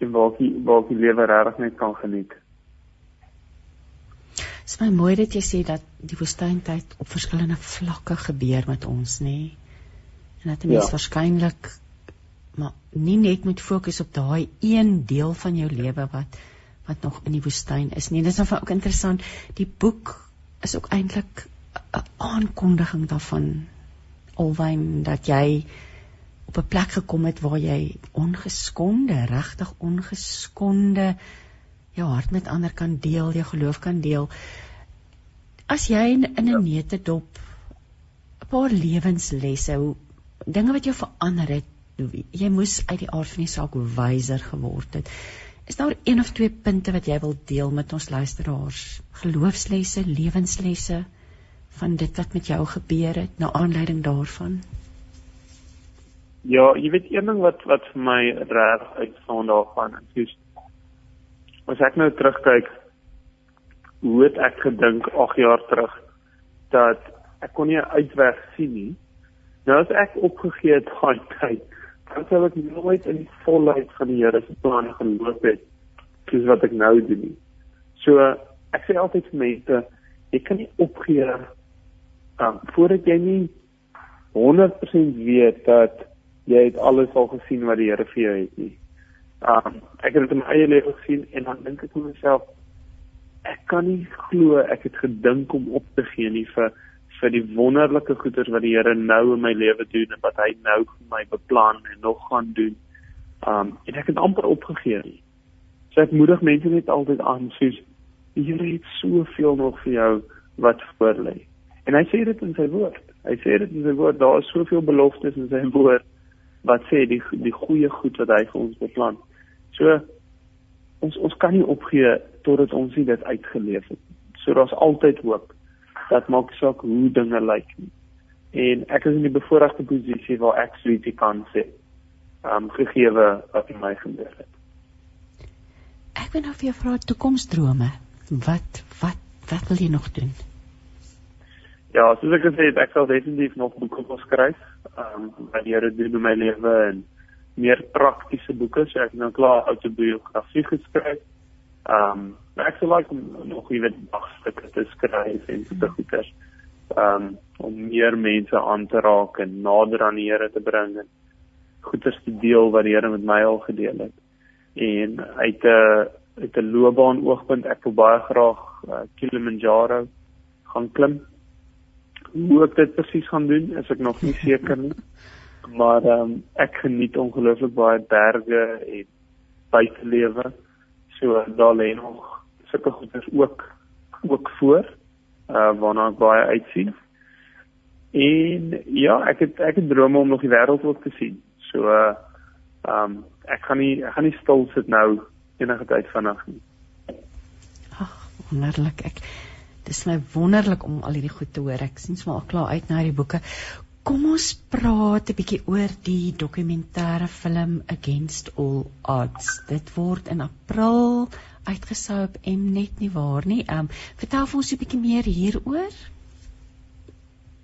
en waar ek waar die lewe regtig net kan geniet. Dit is my mooi dat jy sê dat die woestyntyd op verskillende vlakke gebeur met ons, nê? Nee? En dat 'n mens ja. waarskynlik maar nie net moet fokus op daai een deel van jou lewe wat wat nog in die woestyn is nie. Dit is dan ook interessant. Die boek is ook eintlik 'n aankondiging daarvan alwyn dat jy op 'n plek gekom het waar jy ongeskonde, regtig ongeskonde jou hart met ander kan deel, jou geloof kan deel. As jy in 'n ja. neutedop 'n paar lewenslesse, dinge wat jou verander het, jy moes uit die aard van die saak wyser geword het. Is daar een of twee punte wat jy wil deel met ons luisteraars? Geloofslesse, lewenslesse van dit wat met jou gebeur het, na aanleiding daarvan? Ja, jy weet een ding wat wat vir my reg uitstaan daarvan is as ek nou terugkyk hoe het ek gedink 8 jaar terug dat ek kon nie 'n uitweg sien nie. Nou as ek opgegee het daai tyd, dan sou ek nooit in die volheid van die Here se plan geloop het soos wat ek nou doen nie. So ek sê altyd vir mense, jy kan nie opgee um, voordat jy nie 100% weet dat jy het alles al gesien wat die Here vir jou het nie. Um ek het dit in my eie lewe gesien en dan dink ek vir myself ek kan nie glo ek het gedink om op te gee nie vir vir die wonderlike goeders wat die Here nou in my lewe doen en wat hy nou vir my beplan en nog gaan doen. Um en ek het amper opgegee nie. So ek moedig mense net altyd aan soos die Here het soveel nog vir jou wat voor lê. En hy sê dit in sy woord. Hy sê dit in sy woord, daar is soveel beloftes in sy woord wat sê die die goeie goed wat hy vir ons beplan. So ons ons kan nie opgee totdat ons nie dit uitgeleef het. So daar's altyd hoop. Dat maak saak hoe dinge lyk nie. En ek is in die bevoordeelde posisie waar ek sweetie kan sê. Ehm um, gegee wat in my gebeur het. Ek wil nou vir jou vra toekomsdrome. Wat wat wat wil jy nog doen? Ja, soos ek gesê het, ek sal definitief nog boeke skryf. Ehm um, wat die Here doen in my lewe en meer praktiese boeke. So ek het nou klaar autobiografie geskryf. Ehm um, ek sal like om nog iewe dagstukke te skryf en te goeders. Ehm um, om meer mense aan te raak en nader aan die Here te bring en goeders te deel wat die Here met my al gedeel het. En uit 'n uit 'n loopbaan oogpunt ek wil baie graag uh, Kilimanjaro gaan klim hoe ek dit presies gaan doen, is ek nog nie seker nie. Maar ehm um, ek geniet ongelooflik baie berge en buitelewe. So daar lê nog sulke goeders ook ook voor uh waarna ek baie uitsien. En ja, ek het ek het drome om nog die wêreld ook te sien. So uh ehm um, ek gaan nie ek gaan nie stil sit nou enige tyd vanaand nie. Ag, wonderlik. Ek Dis my wonderlik om al hierdie goed te hoor. Ek sien smaak klaar uit na hierdie boeke. Kom ons praat 'n bietjie oor die dokumentêre film Against All Odds. Dit word in April uitgesaai op Mnet nie waar nie. Ehm um, vertel vir ons 'n bietjie meer hieroor.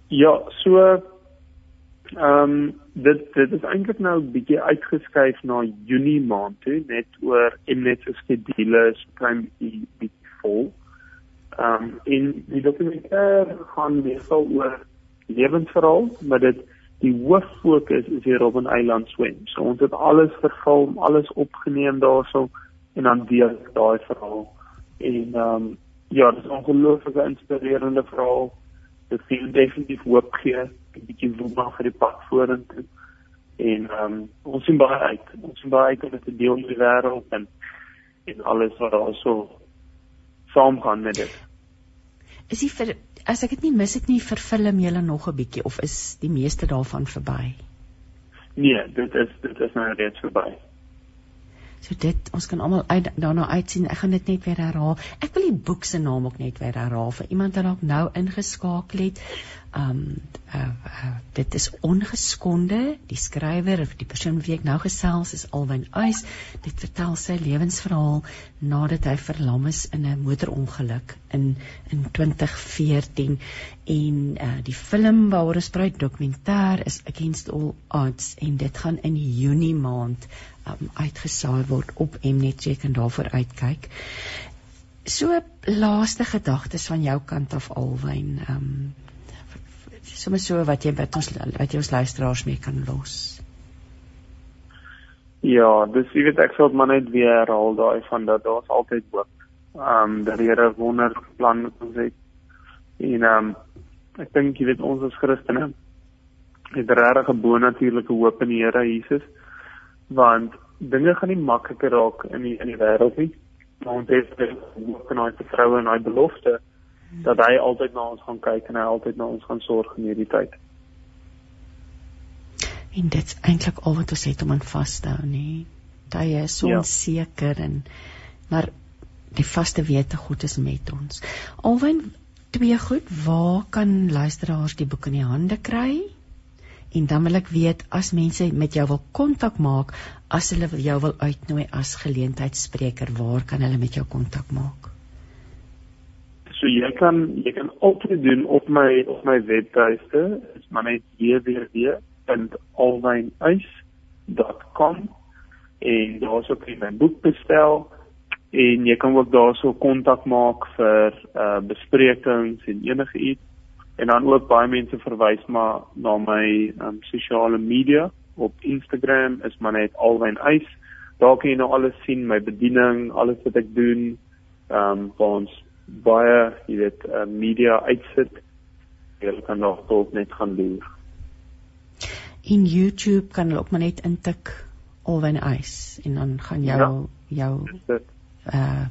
Ja, so ehm um, dit dit is eintlik nou 'n bietjie uitgeskuif na Junie maand toe net oor Mnet se skedule is klein bietjie vol. Ehm um, en die dokumentêr gaan meestal oor lewensverhaal, maar dit die hoof fokus is hier op 'n eiland swem. So ons het alles verfilm, alles opgeneem daarso en dan deel daai verhaal. En ehm um, ja, dit is ongelooflike inspirerende verhaal. Dit sien definitief hoop gee, 'n bietjie woema vir die pad vorentoe. En ehm um, ons sien baie uit. Ons sien baie uit om dit te deel met die wêreld en en alles wat daarso saamgaan met dit. Is dit vir as ek dit nie mis het nie vir film julle nog 'n bietjie of is die meeste daarvan verby? Nee, dit is dit is nou reeds verby. So dit ons kan almal uit daarna uitsien. Ek gaan dit net weer herhaal. Ek wil die boek se naam ook net weer herhaal vir iemand wat dalk nou ingeskakel het um uh, uh, dit is ongeskonde. Die skrywer of die persoon wie ek nou gesels is Alwyn Uys dit vertel sy lewensverhaal nadat hy verlam is in 'n motorongeluk in in 2014 en uh, die film waaroor ons praat dokumentêr is Against All Odds en dit gaan in Junie maand um, uitgesaai word op Mnet. Jy kan daarvoor uitkyk. So laaste gedagtes van jou kant af Alwyn. Um sommer so wat jy wat ons wat jy ons luisteraars mee kan los. Ja, dis jy weet ek sou maar net weer herhaal daai van dat daar's altyd hoop. Ehm um, dat die Here wonder plan met ons het. En ehm um, ek dink jy weet ons as Christene het regtig 'n bonatuurlike hoop in die Here Jesus want dinge gaan nie makliker raak in die in die wêreld nie. Maar ons het hoop en daai vertroue en daai belofte dat hy altyd na ons gaan kyk en hy altyd na ons gaan sorg in hierdie tyd. En dit is eintlik al wat ons het om aan vas te hou, nê. Tye is so ja. onseker en maar die vaste wete God is met ons. Alwen twee goed, waar kan luisteraars die boek in die hande kry? En dan wil ek weet as mense met jou wil kontak maak, as hulle jou wil uitnooi as geleentheidsspreker, waar kan hulle met jou kontak maak? So jy kan jy kan altyd doen op my op my webtuiste, is maar net www.alwynuis.com en daarso kan jy my boek bestel en jy kan ook daarso kontak maak vir uh besprekings en enige iets en dan ook baie mense verwys maar na my um, sosiale media. Op Instagram is maar net alwynuis daar kan jy nou alles sien my bediening alles wat ek doen ehm um, vir ons baie, jy weet, uh, media uitsit. Jy kan nog dalk net gaan loer. In YouTube kan hulle ook maar net intik Alwen Ice en dan gaan jou ja, jou uh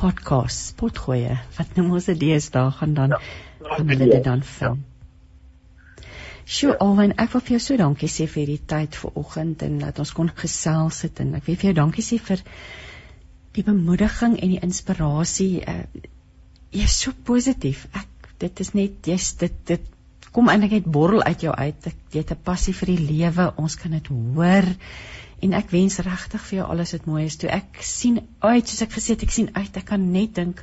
podcast potgoeie wat nou mos is daar gaan dan ja, gaan hulle dit dan vind. Sjoe, Alwen, ek wil vir jou so dankie sê vir die tyd vanoggend en dat ons kon gesels het en ek wil vir jou dankie sê vir die bemoediging en die inspirasie uh, jy's so positief. Ek dit is net jy's dit dit kom eintlik net borrel uit jou uit. Jy het 'n passie vir die lewe. Ons kan dit hoor. En ek wens regtig vir jou alles wat mooi is. Toe ek sien uit, soos ek gesê het, ek sien uit. Ek kan net dink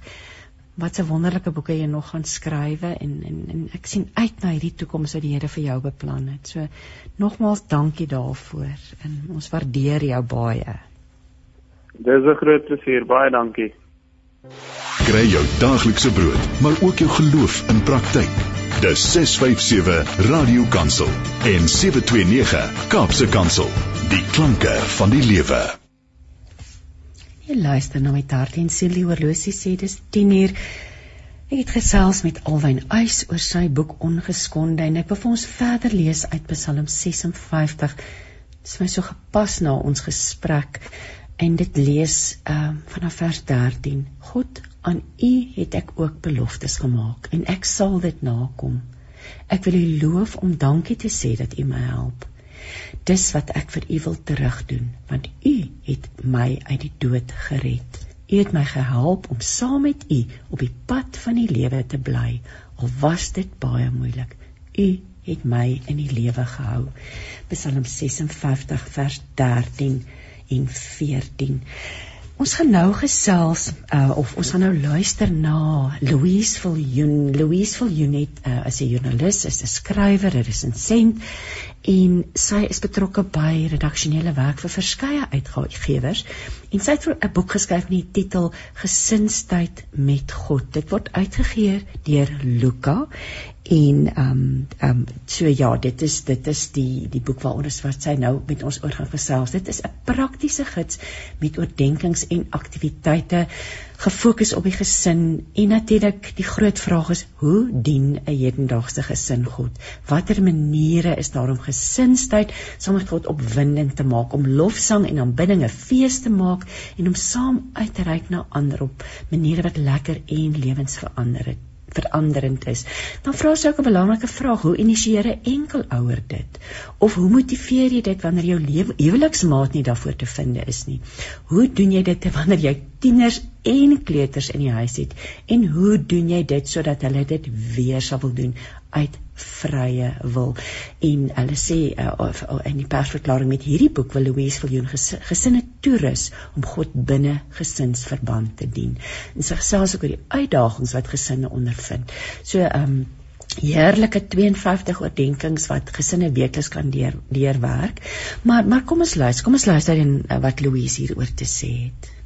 wat 'n wonderlike boeke jy nog gaan skrywe en en en ek sien uit na hierdie toekoms wat die Here vir jou beplan het. So nogmaals dankie daarvoor en ons waardeer jou baie. Dis 'n groot plesier, baie dankie. Kry jou daaglikse brood, maar ook jou geloof in praktyk. Dis 657 Radio Kansel en 729 Kaapse Kansel. Die klanke van die lewe. Jy luister na my hart en siel, die horlosie sê dis 10 uur. Ek het gesels met Alwyn Uys oor sy boek Ongeskonde en ek wil vir ons verder lees uit Psalm 56. Dit is my so gepas na ons gesprek en dit lees uh vanaf vers 13 God aan u het ek ook beloftes gemaak en ek sal dit nakom. Ek wil u loof om dankie te sê dat u my help. Dis wat ek vir u wil terugdoen want u het my uit die dood gered. U het my gehelp om saam met u op die pad van die lewe te bly al was dit baie moeilik. U het my in die lewe gehou. Psalm 56 vers 13 en 14. Ons gaan nou gesels uh, of ons gaan nou luister na Louise Viljoen. Louise Viljoen het uh, as 'n joernalis, is 'n skrywer, 'n resensent en sy is betrokke by redaksionele werk vir verskeie uitgewers en sy het 'n boek geskryf met die titel Gesinstyd met God. Dit word uitgegee deur Luka en ehm um, ehm um, so ja dit is dit is die die boek waaroor ons wat sy nou met ons oor gaan gesels. Dit is 'n praktiese gids met oordeenkings en aktiwiteite gefokus op die gesin en natuurlik die groot vraag is hoe dien 'n hedendaagse gesin God? Watter maniere is daar om gesinstyd saam met God opwindend te maak om lofsang en aanbidding 'n fees te maak en om saam uit te reik na ander op maniere wat lekker en lewensveranderend veranderend is. Dan vra sy ook 'n belangrike vraag: Hoe initieer 'n enkel ouer dit? Of hoe motiveer jy dit wanneer jou huweliksmaat nie daarvoor te vind is nie? Hoe doen jy dit wanneer jy tieners en kleuters in die huis het? En hoe doen jy dit sodat hulle dit weer sal wil doen uit vrye wil? En hulle sê uh, of, uh, in die persverklaring met hierdie boek wil Louise Viljoen ges, gesinne toerus om God binne gesinsverband te dien. En sy gesels ook oor die uitdagings wat gesinne ondervind. So ehm um, heerlike 52 oordenkings wat gesinne weekliks kan deur deurwerk. Maar maar kom ons luister, kom ons luister en uh, wat Louise hieroor te sê het.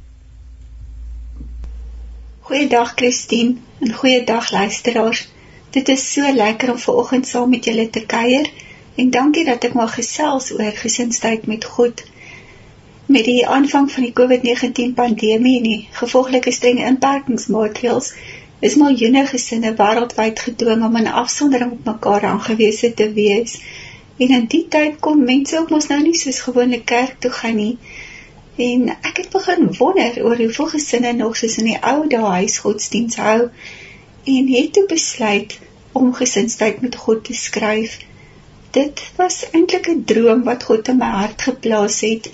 Goeiedag Christine en goeiedag luisteraars. Dit is so lekker om vanoggend saam met julle te kuier en dankie dat ek mag gesels oor gesinstyd met God. Met die aanvang van die COVID-19 pandemie en die gevolglike strenge inperkingsmaatreëls is miljoene gesinne wêreldwyd gedwing om in afsondering op mekaar aangewese te wees. En in die tyd kon mense ook mos nou nie soos gewoonlik kerk toe gaan nie. En ek het begin wonder oor hoeveel gesinne nog soos in die ou dae huisgodsdiens hou en het toe besluit om gesinstyd met God te skryf. Dit was eintlik 'n droom wat God in my hart geplaas het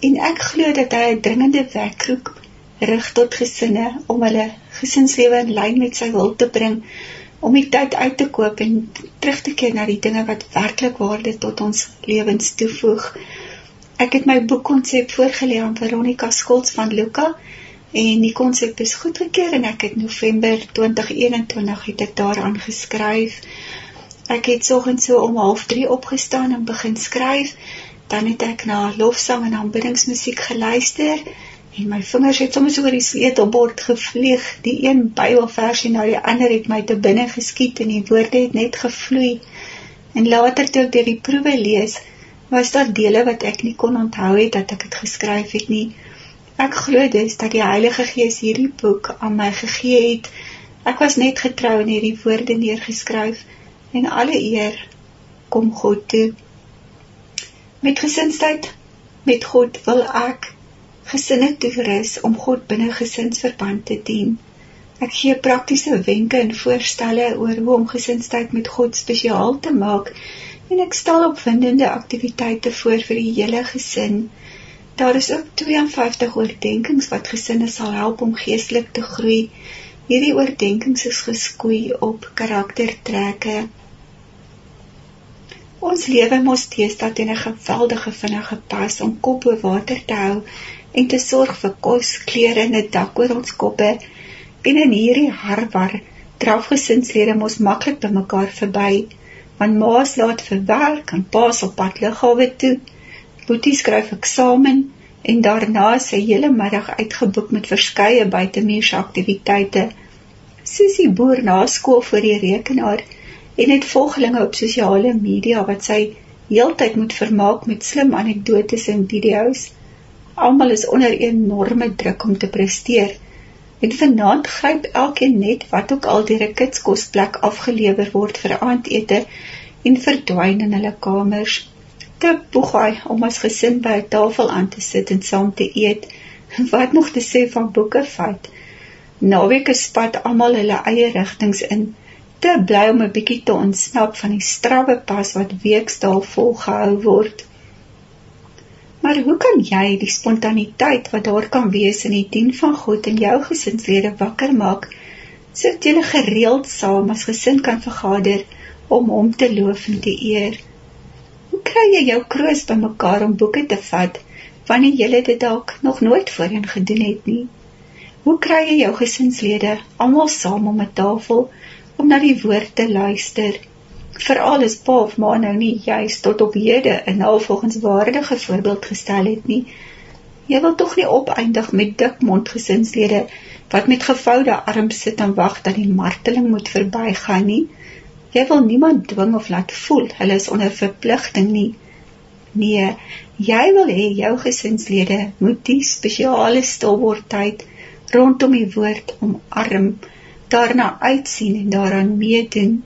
en ek glo dat hy 'n dringende wekroep rig tot gesinne om hulle gesinslewe in lyn met sy wil te bring om die tyd uit te koop en terug te keer na die dinge wat werklik waarde tot ons lewens toevoeg. Ek het my boekkonsep voorgelê aan Veronica Skols van Luka en die konsep is goedgekeur en ek het November 2021 het ek daaraan geskryf. Ek het soggens so om 0:30 opgestaan en begin skryf. Dan het ek na lofsang en aanbiddingsmusiek geluister en my vingers het soms oor die sleutelbord gevlieg. Die een Bybelversie na die ander het my te binne geskiet en die woorde het net gevloei. En later toe ek deur die proewe lees, was daar dele wat ek nie kon onthou het dat ek dit geskryf het nie. Ek glo dus dat die Heilige Gees hierdie boek aan my gegee het. Ek was net getrou en hierdie woorde neergeskryf en alle eer kom God toe. Met gesinsheid met God wil ek gesinne toerus om God binne gesinsverband te dien. Ek gee praktiese wenke en voorstelle oor hoe om gesinstyd met God spesiaal te maak en ek stel opwindende aktiwiteite voor vir die hele gesin. Daar is ook 52 oordeenkings wat gesinne sal help om geestelik te groei. Hierdie oordeenkings is geskoei op karaktertrekke. Ons lewe mos teëstaan teen 'n geweldige vinnige pas om kop bo water te hou en te sorg vir kos, klere en 'n dak oor ons koppe. En in hierdie harwar draf gesinslede mos maklik by mekaar verby, want ma's laat vir werk en pa's op pad lughawe toe. Boetie skryf eksamen en daarna sy hele middag uitgeboek met verskeie buitemuurse aktiwiteite. Sussie boer na skool vir die rekenaar en het volgelinge op sosiale media wat sy heeltyd moet vermaak met slim anekdotes en video's. Almal is onder enorme druk om te presteer. En vanaand gryp elkeen net wat ook al deur 'n kitskosplek afgelewer word vir aandete en verdwyn in hulle kamers. Te poegai om as gesin by 'n tafel aan te sit en saam te eet. Wat nog te sê van boeke vat? Naweke spat almal hulle eie rigtings in. Te bly om 'n bietjie te ontsnap van die strawwe pas wat weksdaal volgehou word. Maar hoe kan jy die spontaniteit wat daar kan wees in die dien van God in jou gesinslede wakker maak sodat julle gereeld saam as gesin kan vergader om hom te loof en te eer? Hoe kry jy jou kroos bymekaar om boeke te vat wanneer julle dit dalk nog nooit voorheen gedoen het nie? Hoe kry jy jou gesinslede almal saam om 'n tafel om na die woord te luister? Veral as pa of ma nou nie juis tot op hede 'n navolgingswaardige voorbeeld gestel het nie. Jy wil tog nie opeindig met dik mond gesinslede wat met gevoude arms sit en wag dat die marteling moet verbygaan nie. Jy wil niemand dwing of laat voel hulle is onder verpligting nie. Nee, jy wil hê jou gesinslede moet die spesiale stilwordtyd rondom die woord omarm, daarna uitsien en daaraan meedoen.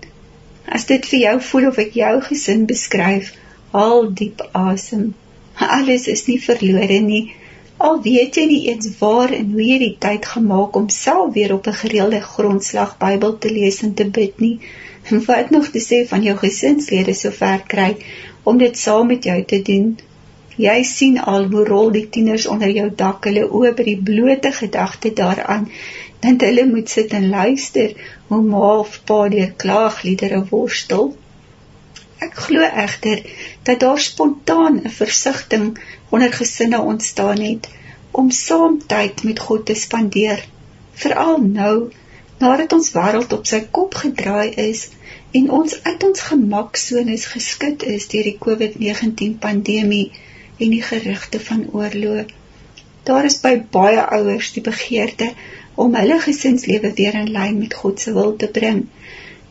As dit vir jou voel of ek jou gesin beskryf, haal diep asem. Alles is nie verlore nie. Al weet jy nie eens waar en hoe jy die tyd gemaak om self weer op 'n gereelde grondslag Bybel te lees en te bid nie. En wat nog te sê van jou gesinslede sover kry om dit saam met jou te doen. Jy sien al hoe rol die tieners onder jou dak hulle oë by die blote gedagte daaraan dat hulle moet sit en luister hoe ma of pa deur klaagliedere worstel. Ek glo egter dat daar spontaan 'n versigtiging onder gesinne ontstaan het om saam tyd met God te spandeer, veral nou nadat ons wêreld op sy kop gedraai is en ons uit ons gemaksones geskit is deur die COVID-19 pandemie en die gerugte van oorlog. Daar is by baie ouers die begeerte om hulle gesinslewe weer in lyn met God se wil te bring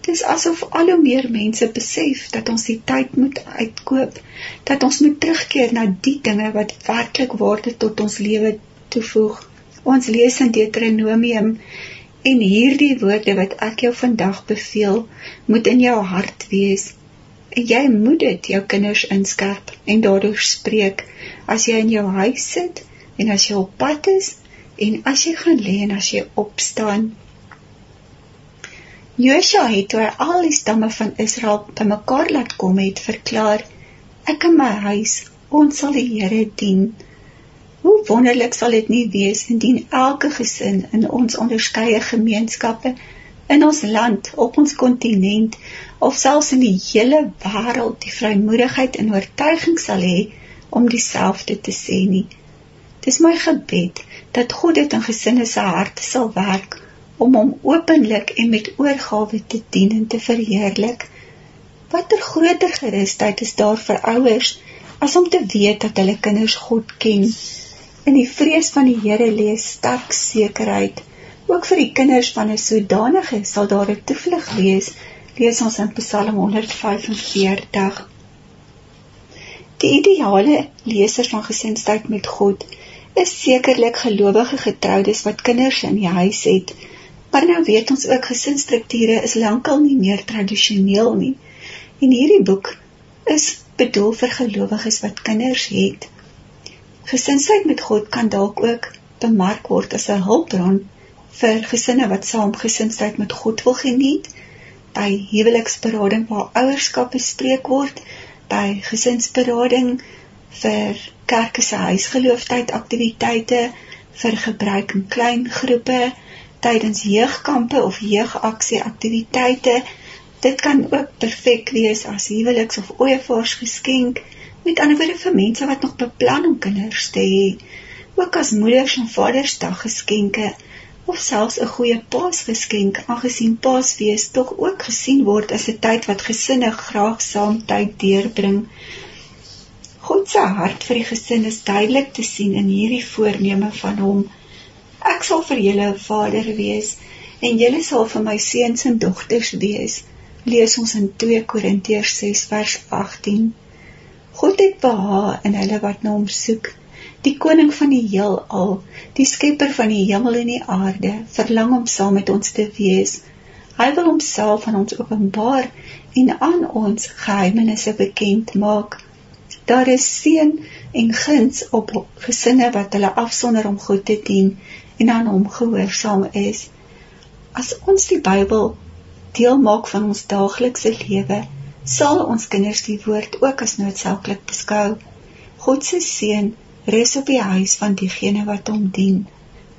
Dis asof al hoe meer mense besef dat ons die tyd moet uitkoop, dat ons moet terugkeer na die dinge wat werklik waarde tot ons lewe toevoeg. Ons lees in Deuteronomium en hierdie woorde wat ek jou vandag beveel, moet in jou hart wees. En jy moet dit jou kinders inskerp en daardeur spreek as jy in jou huis sit en as jy op pad is en as jy gaan lê en as jy opstaan. Josua het hy al die stamme van Israel bymekaar laat kom het verklaar: Ek en my huis, ons sal die Here dien. Hoe wonderlik sal dit nie wees indien elke gesin in ons onderskeie gemeenskappe in ons land, op ons kontinent of selfs in die hele wêreld die vrymoedigheid en oortuiging sal hê om dieselfde te sê nie. Dis my gebed dat God dit in gesinne se harte sal werk om hom openlik en met oorgawe te dien en te verheerlik. Watter groter gerusheid is daar vir ouers as om te weet dat hulle kinders God ken. In die vrees van die Here lê sterk sekerheid. Ook vir die kinders van 'n sodanige sal daar 'n toevlug wees, lees ons in Psalm 145. Die ideale leser van gesinstyd met God is sekerlik gelowige getroudes wat kinders in die huis het Maar nou weet ons ook gesinsstrukture is lankal nie meer tradisioneel nie. En hierdie boek is bedoel vir gelowiges wat kinders het. Gesinsheid met God kan dalk ook bemark word as 'n hulpbron vir gesinne wat saam gesinsheid met God wil geniet by huweliksberading waar ouerskap bespreek word, by gesinsberading vir kerke se huisgeloofheid aktiwiteite vir gebruik in klein groepe tydens jeugkampe of jeugaksie aktiwiteite. Dit kan ook perfek wees as huweliks of ooievaars geskenk, met ander woorde vir mense wat nog beplan om kinders te hê, ook as moeders en vadersdag geskenke of selfs 'n goeie paasgeskenk, aangesien Paasfees tog ook gesien word as 'n tyd wat gesinne graag saam tyd deurbring. God se hart vir die gesin is duidelik te sien in hierdie voorneme van hom Ek sal vir julle 'n vader wees en julle sal vir my seuns en dogters wees. Lees ons in 2 Korintiërs 6 vers 18. God het behaag in hulle wat na hom soek. Die koning van die heelal, die skepper van die hemel en die aarde, verlang om saam met ons te wees. Hy wil homself aan ons openbaar en aan ons geheimenisse bekend maak. Daar is seën en guns op gesinne wat hulle afsonder om God te dien en aan hom gehoorsaam is. As ons die Bybel deel maak van ons daaglikse lewe, sal ons kinders die woord ook as noodsaaklik beskou. God se seën rus op die huis van diegene wat hom dien.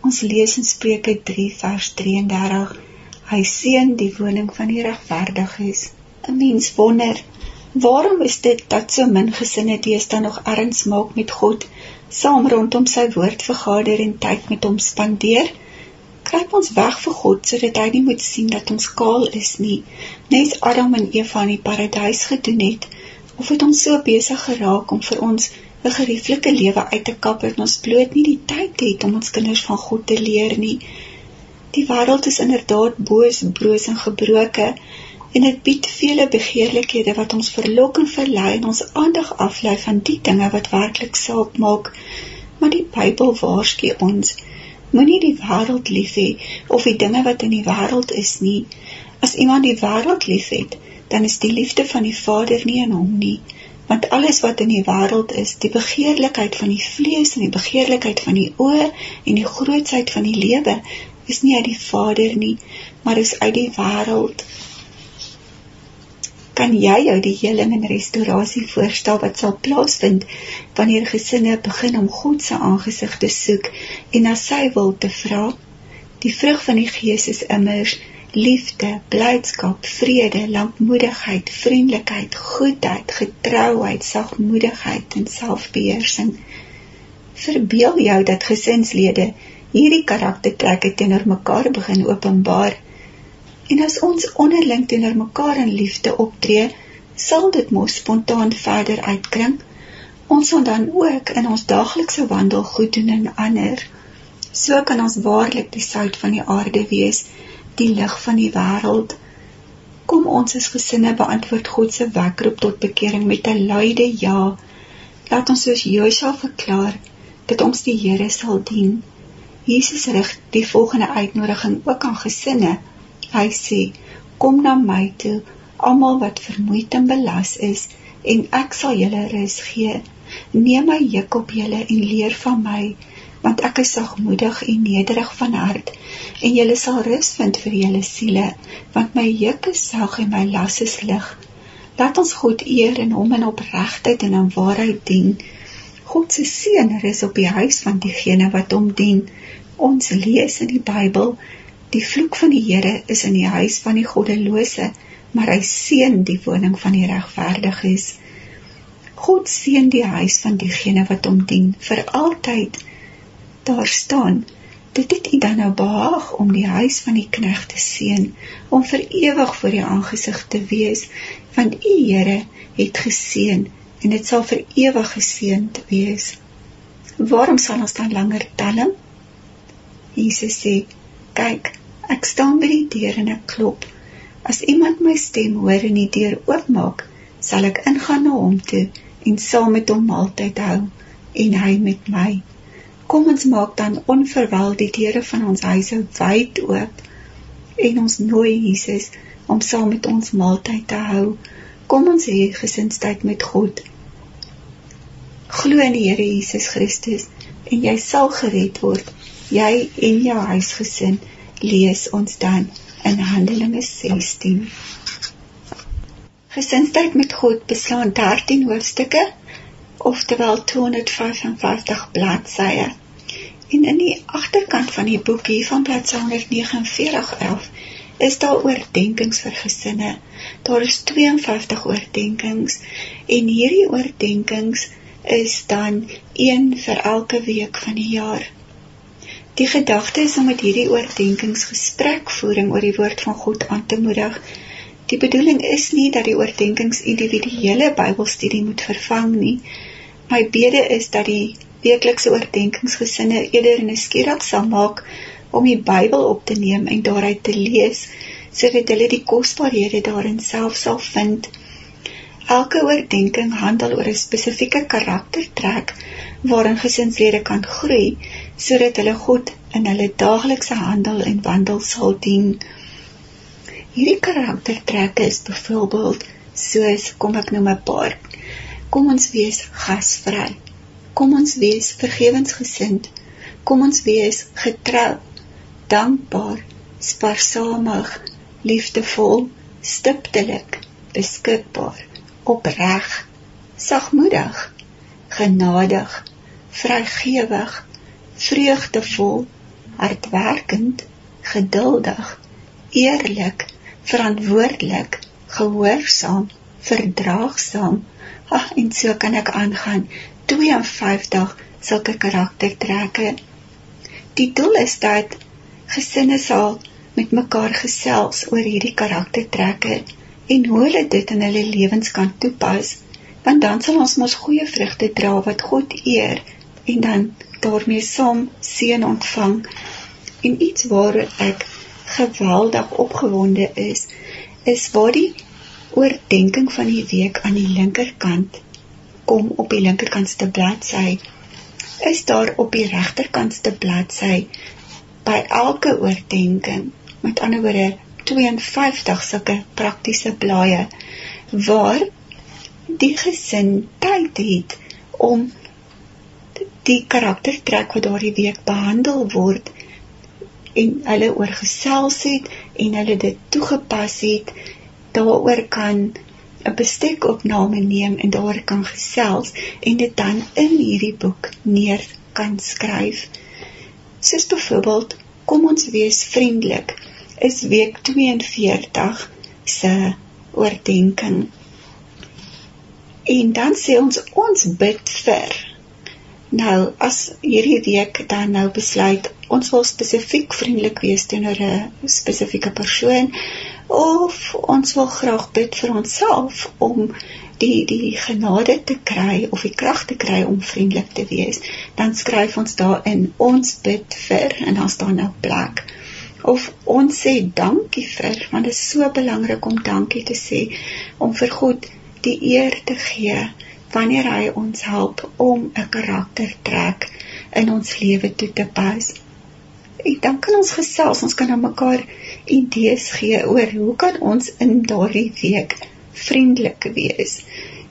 Ons lees in Spreuke 3 vers 33: Hy seën die woning van die regverdiges. 'n Mens wonder, waarom is dit dat so min gesinne deesdae nog erns maak met God? saam rondom sy woord vergader en tyd met hom spandeer. Kruip ons weg vir God sodat hy nie moet sien dat ons kaal is nie, net Adam en Eva in die paradys gedoen het, of het ons so besig geraak om vir ons 'n gerieflike lewe uit te kap dat ons bloot nie die tyd het om ons kinders van God te leer nie. Die wêreld is inderdaad boos, broos en gebroke en dit bied vele begeerlikhede wat ons verlok en verlei en ons aandag aflei van die dinge wat werklik saak maak. Maar die Bybel waarsku ons: moenie die wêreld lief hê of die dinge wat in die wêreld is nie. As iemand die wêreld liefhet, dan is die liefde van die Vader nie in hom nie. Want alles wat in die wêreld is, die begeerlikheid van die vlees en die begeerlikheid van die oë en die grootsheid van die lewe, is nie uit die Vader nie, maar is uit die wêreld. Kan jy jou die heling en restaurasie voorstel wat sal plaasvind wanneer gesinne begin om God se aangesig te soek en na sy wil te vra? Die vrug van die Gees is immers liefde, blydskap, vrede, lankmoedigheid, vriendelikheid, goedheid, getrouheid, sagmoedigheid en selfbeheersing. Verbeel jou dat gesinslede hierdie karaktertrekke teenoor mekaar begin openbaar. En as ons onderling teenoor mekaar in liefde optree, sal dit mos spontaan verder uitkring. Ons sal dan ook in ons daaglikse wandel goed doen aan ander. So kan ons waarlik die sout van die aarde wees die lig van die wêreld. Kom ons as gesinne beantwoord God se wekroep tot bekering met 'n luide ja. Laat ons soos Josua verklaar dat ons die Here sal dien. Jesus rig die volgende uitnodiging ook aan gesinne. Hy sê: "Kom na my toe, almal wat vermoeid en belas is, en ek sal julle rus gee. Neem my juk op julle en leer van my, want ek is sagmoedig en nederig van hart." en julle sal rus vind vir julle siele, want my juk is sag en my las is lig. Laat ons God eer en hom in opregtheid en in waarheid dien. God se seën rus op die huis van diegene wat hom dien. Ons lees in die Bybel, die vloek van die Here is in die huis van die goddelose, maar hy seën die woning van die regverdiges. God seën die huis van diegene wat hom dien vir altyd. Daar staan dit het U dan nou behaag om die huis van die knegg te seën om vir ewig voor U aangesig te wees want U Here het geseën en dit sal vir ewig geseënd wees waarom sal ons dan langer telling Jesus sê kyk ek staan by die deur en ek klop as iemand my stem hoor en die deur oopmaak sal ek ingaan na hom toe en saam met hom maaltyd hou en hy met my Kom ons maak dan onverwel die deure van ons huise wyd oop en ons nooi Jesus om saam met ons maaltyd te hou. Kom ons hê gesinstyd met God. Glo in die Here Jesus Christus en jy sal gered word. Jy en jou huisgesin lees ons dan in Handelinge 16. Gesinstyd met God beslaan 13 hoofstukke oftewel 255 bladsye. En in die agterkant van die boekie van bladsy 14911 is daar oordeenkings vir gesinne. Daar is 52 oordeenkings en hierdie oordeenkings is dan een vir elke week van die jaar. Die gedagte is om met hierdie oordeenkings gesprekvoering oor die woord van God aan te moedig. Die bedoeling is nie dat die oordeenkings individuele Bybelstudie moet vervang nie, My bede is dat die weeklikse oordeenkingsgesinne eerder nuuskierig sal maak om die Bybel op te neem en daaruit te lees sodat hulle die kosbarehede daarin self sal vind. Elke oordeenking handel oor 'n spesifieke karaktertrek waarin gesinslede kan groei sodat hulle God in hulle daaglikse handel en wandel sal dien. Hierdie karaktertrekke is byvoorbeeld soos kom ek noem 'n paar Kom ons wees gasvry. Kom ons wees vergewensgesind. Kom ons wees getrou, dankbaar, spaarsamig, liefdevol, stiptelik, beskikbaar, opreg, sagmoedig, genadig, vrygewig, vreugdevol, hardwerkend, geduldig, eerlik, verantwoordelik, gehoorsaam, verdraagsaam, Ag, en so kan ek aangaan. 52 sulke karaktertrekke. Die doel is dat gesinne sal met mekaar gesels oor hierdie karaktertrekke en hoe hulle dit in hulle lewens kan toepas, want dan sal ons mos goeie vrugte dra wat God eer en dan daarmee saam seën ontvang. En iets waar ek geweldig opgewonde is, is waar die oordeenking van die week aan die linkerkant kom op die linkerkantste bladsy is daar op die regterkantste bladsy by elke oordeenking met ander woorde 52 sulke praktiese blaaie waar die gesin tyd het om die karaktertrek wat daardie week behandel word en hulle oorgesels het en hulle dit toegepas het daaroor kan 'n bestekopname neem en daar kan gesels en dit dan in hierdie boek neer kan skryf. Soos byvoorbeeld, kom ons wees vriendelik is week 42 se oordeenking. En dan sê ons ons bid vir. Nou as hierdie week dan nou besluit ons wil spesifiek vriendelik wees teenoor 'n spesifieke persoon of ons wil graag bid vir onsself om die die genade te kry of die krag te kry om vriendelik te wees dan skryf ons daarin ons bid vir en dan staan nou plek. Of ons sê dankie vir want dit is so belangrik om dankie te sê om vir God die eer te gee wanneer hy ons help om 'n karaktertrek in ons lewe toe te pas en dan kan ons gesels, ons kan aan mekaar idees gee oor hoe kan ons in daardie week vriendelik wees.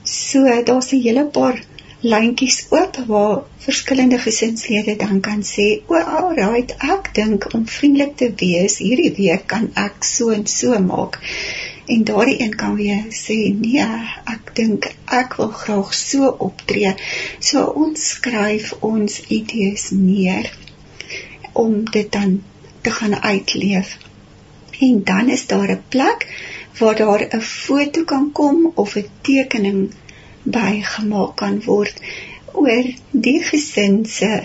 So daar's 'n hele paar lyntjies oop waar verskillende gesinslede dan kan sê, "O, alright, ek dink om vriendelik te wees hierdie week kan ek so en so maak." En daardie een kan weer sê, "Nee, ek dink ek wil graag so optree." So ons skryf ons idees neer om dit dan te gaan uitleef. En dan is daar 'n plek waar daar 'n foto kan kom of 'n tekening bygemaak kan word oor die gesin se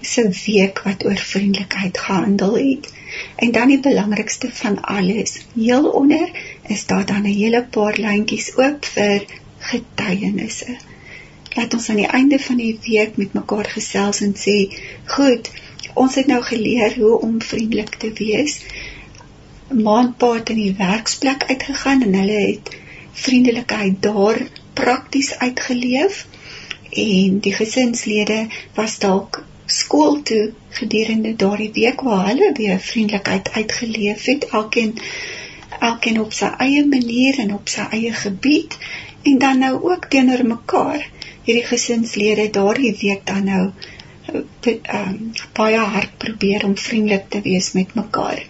se week wat oor vriendelikheid gehandel het. En dan die belangrikste van alles, heel onder is daar dan 'n hele paar lyntjies oop vir getuienisse. Laat ons aan die einde van die week met mekaar gesels en sê, "Goed, ons het nou geleer hoe om vriendelik te wees. Maandpaat in die werksplek uitgegaan en hulle het vriendelikheid daar prakties uitgeleef en die gesinslede was dalk skool toe gedurende daardie week waar hulle weer vriendelikheid uitgeleef het elkeen elkeen op sy eie manier en op sy eie gebied en dan nou ook teenoor mekaar hierdie gesinslede daardie week dan nou um, baie hard probeer om vriendelik te wees met mekaar.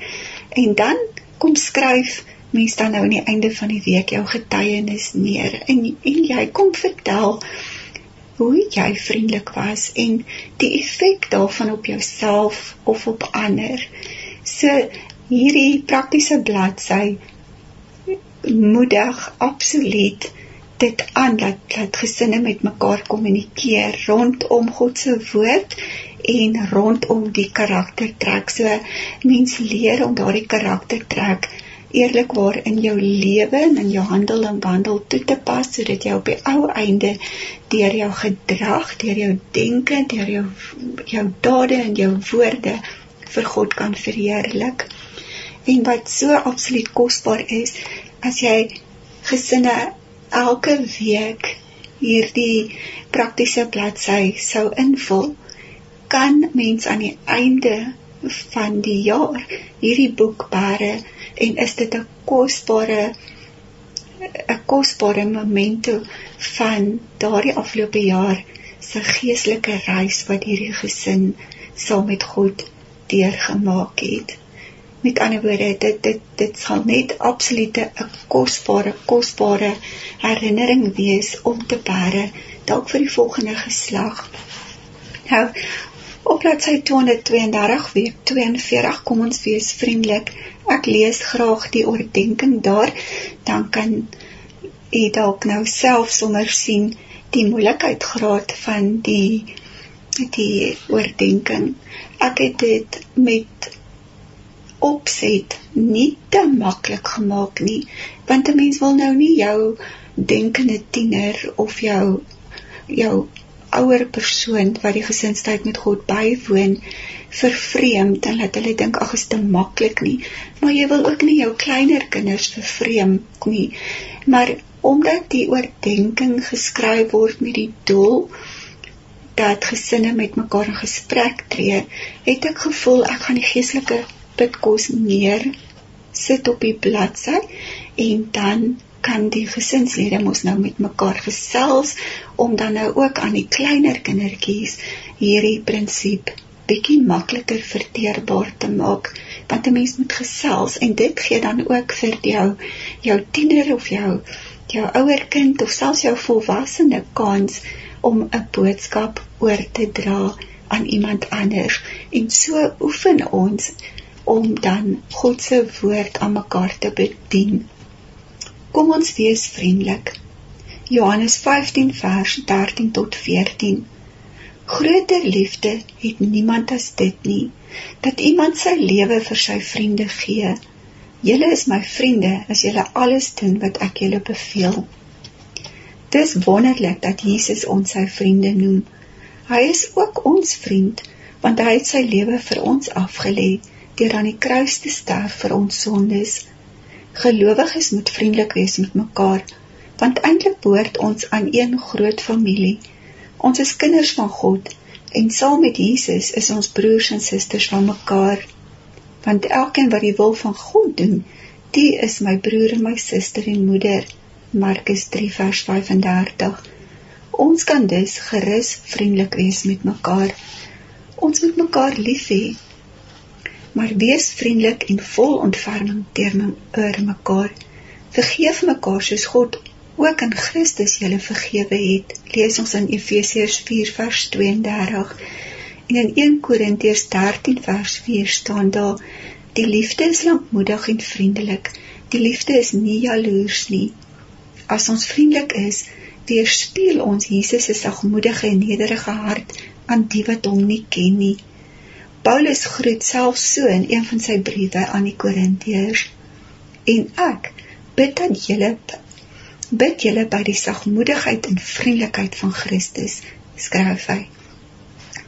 En dan kom skryf mens dan nou aan die einde van die week jou getuienis neer en en jy kom vertel hoe jy vriendelik was en die effek daarvan op jouself of op ander. So hierdie praktiese bladsy moedig absoluut dit aan dat dat gesinne met mekaar kommunikeer rondom God se woord en rondom die karaktertrek. So mense leer om daardie karaktertrek eerlikwaar in jou lewe en in jou handel en wandel toe te pas sodat jy op die ou einde deur jou gedrag, deur jou denke, deur jou jou dade en jou woorde vir God kan verheerlik. En wat so absoluut kosbaar is, as jy gesinne elke week hierdie praktiese bladsy sou invul, kan mens aan die einde van die jaar hierdie boek bære en is dit 'n kosbare 'n kosbare memento van daardie afgelope jaar se geestelike reis wat hierdie gesin saam met God deurgemaak het met ander woorde dit dit dit sal net absolute 'n kosbare kosbare herinnering wees om te bære dalk vir die volgende geslag. Nou op bladsy 232 week 42 kom ons wees vriendelik. Ek lees graag die oordeenking daar dan kan u dalk nou self sommer sien die moeilikheidgraad van die die oordeenking. Ek het dit met opset nie te maklik gemaak nie want 'n mens wil nou nie jou denkende tiener of jou jou ouer persoon wat die gesinstyd met God bywoon vervreemd en laat hulle dink ag is te maklik nie. Maar jy wil ook nie jou kleiner kinders vervreemd nie. Maar omdat die oordeenking geskryf word met die doel dat gesinne met mekaar in gesprek tree het ek gevoel ek gaan die geestelike dit kos neer sit op die bladsy en dan kan die gesinslede mos nou met mekaar gesels om dan nou ook aan die kleiner kindertjies hierdie prinsip bietjie makliker verteerbaar te maak. Want 'n mens moet gesels en dit gee dan ook vir jou jou tiener of jou jou ouer kind of selfs jou volwassene kans om 'n boodskap oor te dra aan iemand anders. En so oefen ons om dan God se woord aan mekaar te bedien Kom ons wees vriendelik. Johannes 15 vers 13 tot 14. Groter liefde het niemand as dit nie, dat iemand sy lewe vir sy vriende gee. Julle is my vriende as julle alles doen wat ek julle beveel. Dis wonderlik dat Jesus ons sy vriende noem. Hy is ook ons vriend, want hy het sy lewe vir ons afgelê deur aan die kruis te sterf vir ons sondes. Gelowiges moet vriendelik wees met mekaar, want eintlik behoort ons aan een groot familie. Ons is kinders van God en saam met Jesus is ons broers en susters van mekaar. Want elkeen wat die wil van God doen, die is my broer en my suster en moeder. Markus 3 vers 35. Ons kan dus gerus vriendelik wees met mekaar. Ons moet mekaar lief hê maar wees vriendelik en vol ontferming teenoor mekaar. Vergeef mekaar soos God ook in Christus julle vergewe het. Lees ons in Efesiërs 4 vers 32 en in 1 Korintiërs 13 vers 4 staan daar: Die liefde is lankmoedig en vriendelik. Die liefde is nie jaloers nie. As ons vriendelik is, weerspieël ons Jesus se sagmoedige en nederige hart aan die wat hom nie ken nie. Paulus groet self so in een van sy briewe aan die Korintiërs. En ek bid dat julle bid julle by die sagmoedigheid en vriendelikheid van Christus, skryf hy.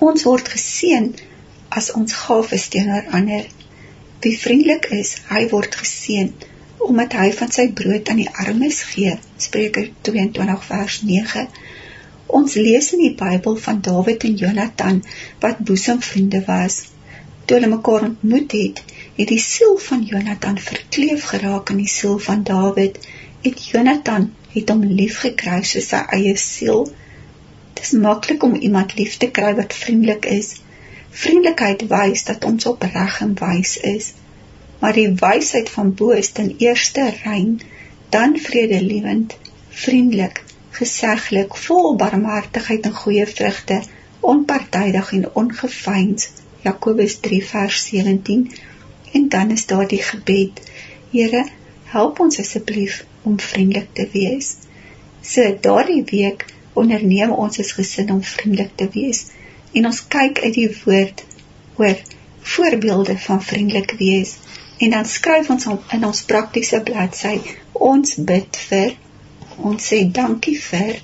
Ons word geseën as ons gawes teenoor ander. Wie vriendelik is, hy word geseën omdat hy van sy brood aan die armes gee. Spreuke 22 vers 9. Ons lees in die Bybel van Dawid en Jonatan wat boesemvriende was. Toe hulle mekaar ontmoet het, het die siel van Jonatan verkleef geraak in die siel van Dawid. Het Jonatan het hom lief gekry soos sy eie siel. Dit is maklik om iemand lief te kry wat vriendelik is. Vriendelikheid wys dat ons opreg en wys is. Maar die wysheid van bo is ten eerste rein, dan vredelewend, vriendelik geseglik, vol barmhartigheid en goeie vrugte, onpartydig en ongeveins. Jakobus 3 vers 17. En dan is daar die gebed: Here, help ons asseblief om vriendelik te wees. So daardie week onderneem ons as gesin om vriendelik te wees en ons kyk uit die woord oor voorbeelde van vriendelik wees en dan skryf ons in ons praktiese bladsy ons bid vir Ons sê dankie vir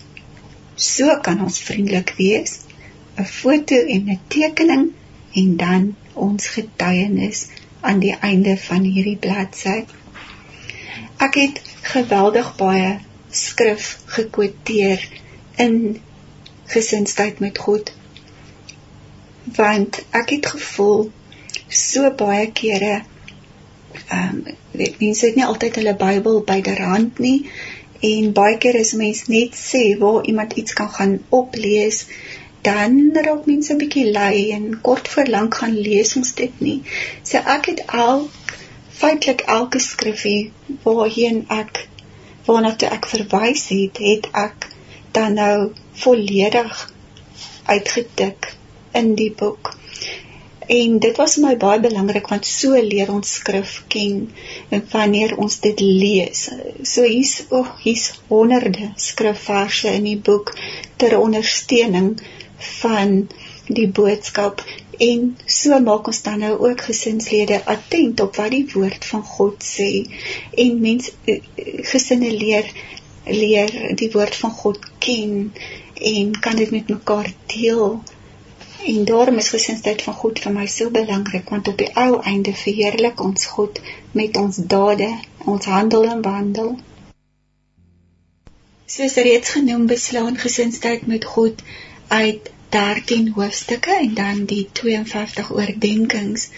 so kan ons vriendelik wees. 'n Foto en 'n tekening en dan ons getuienis aan die einde van hierdie bladsy. Ek het geweldig baie skrif gekwoteer in gesinstyd met God. Want ek het gevoel so baie kere ehm um, mense het nie altyd hulle Bybel byderhand nie En baie keer as mens net sê waar iemand iets kan gaan oplees, dan raak mense 'n bietjie lui en kort voor lank gaan lees ons dit nie. So ek het elk feitelik elke skrifgie waarheen ek waarna toe ek verwys het, het ek dan nou volledig uitgetik in die boek. En dit was vir my baie belangrik want so leer ons skrif ken en wanneer ons dit lees. So hier's o, oh, hier's honderde skrifverse in die boek ter ondersteuning van die boodskap en so maak ons dan nou ook gesinslede attent op wat die woord van God sê en mens eh, gesinne leer leer die woord van God ken en kan dit met mekaar deel En daarom is gesinstheid van God vir my so belangrik want op die ou einde verheerlik ons God met ons dade, ons handel en wandel. Soos reeds genoem beslaan gesinstheid met God uit 13 hoofstukke en dan die 52 oordeenkings.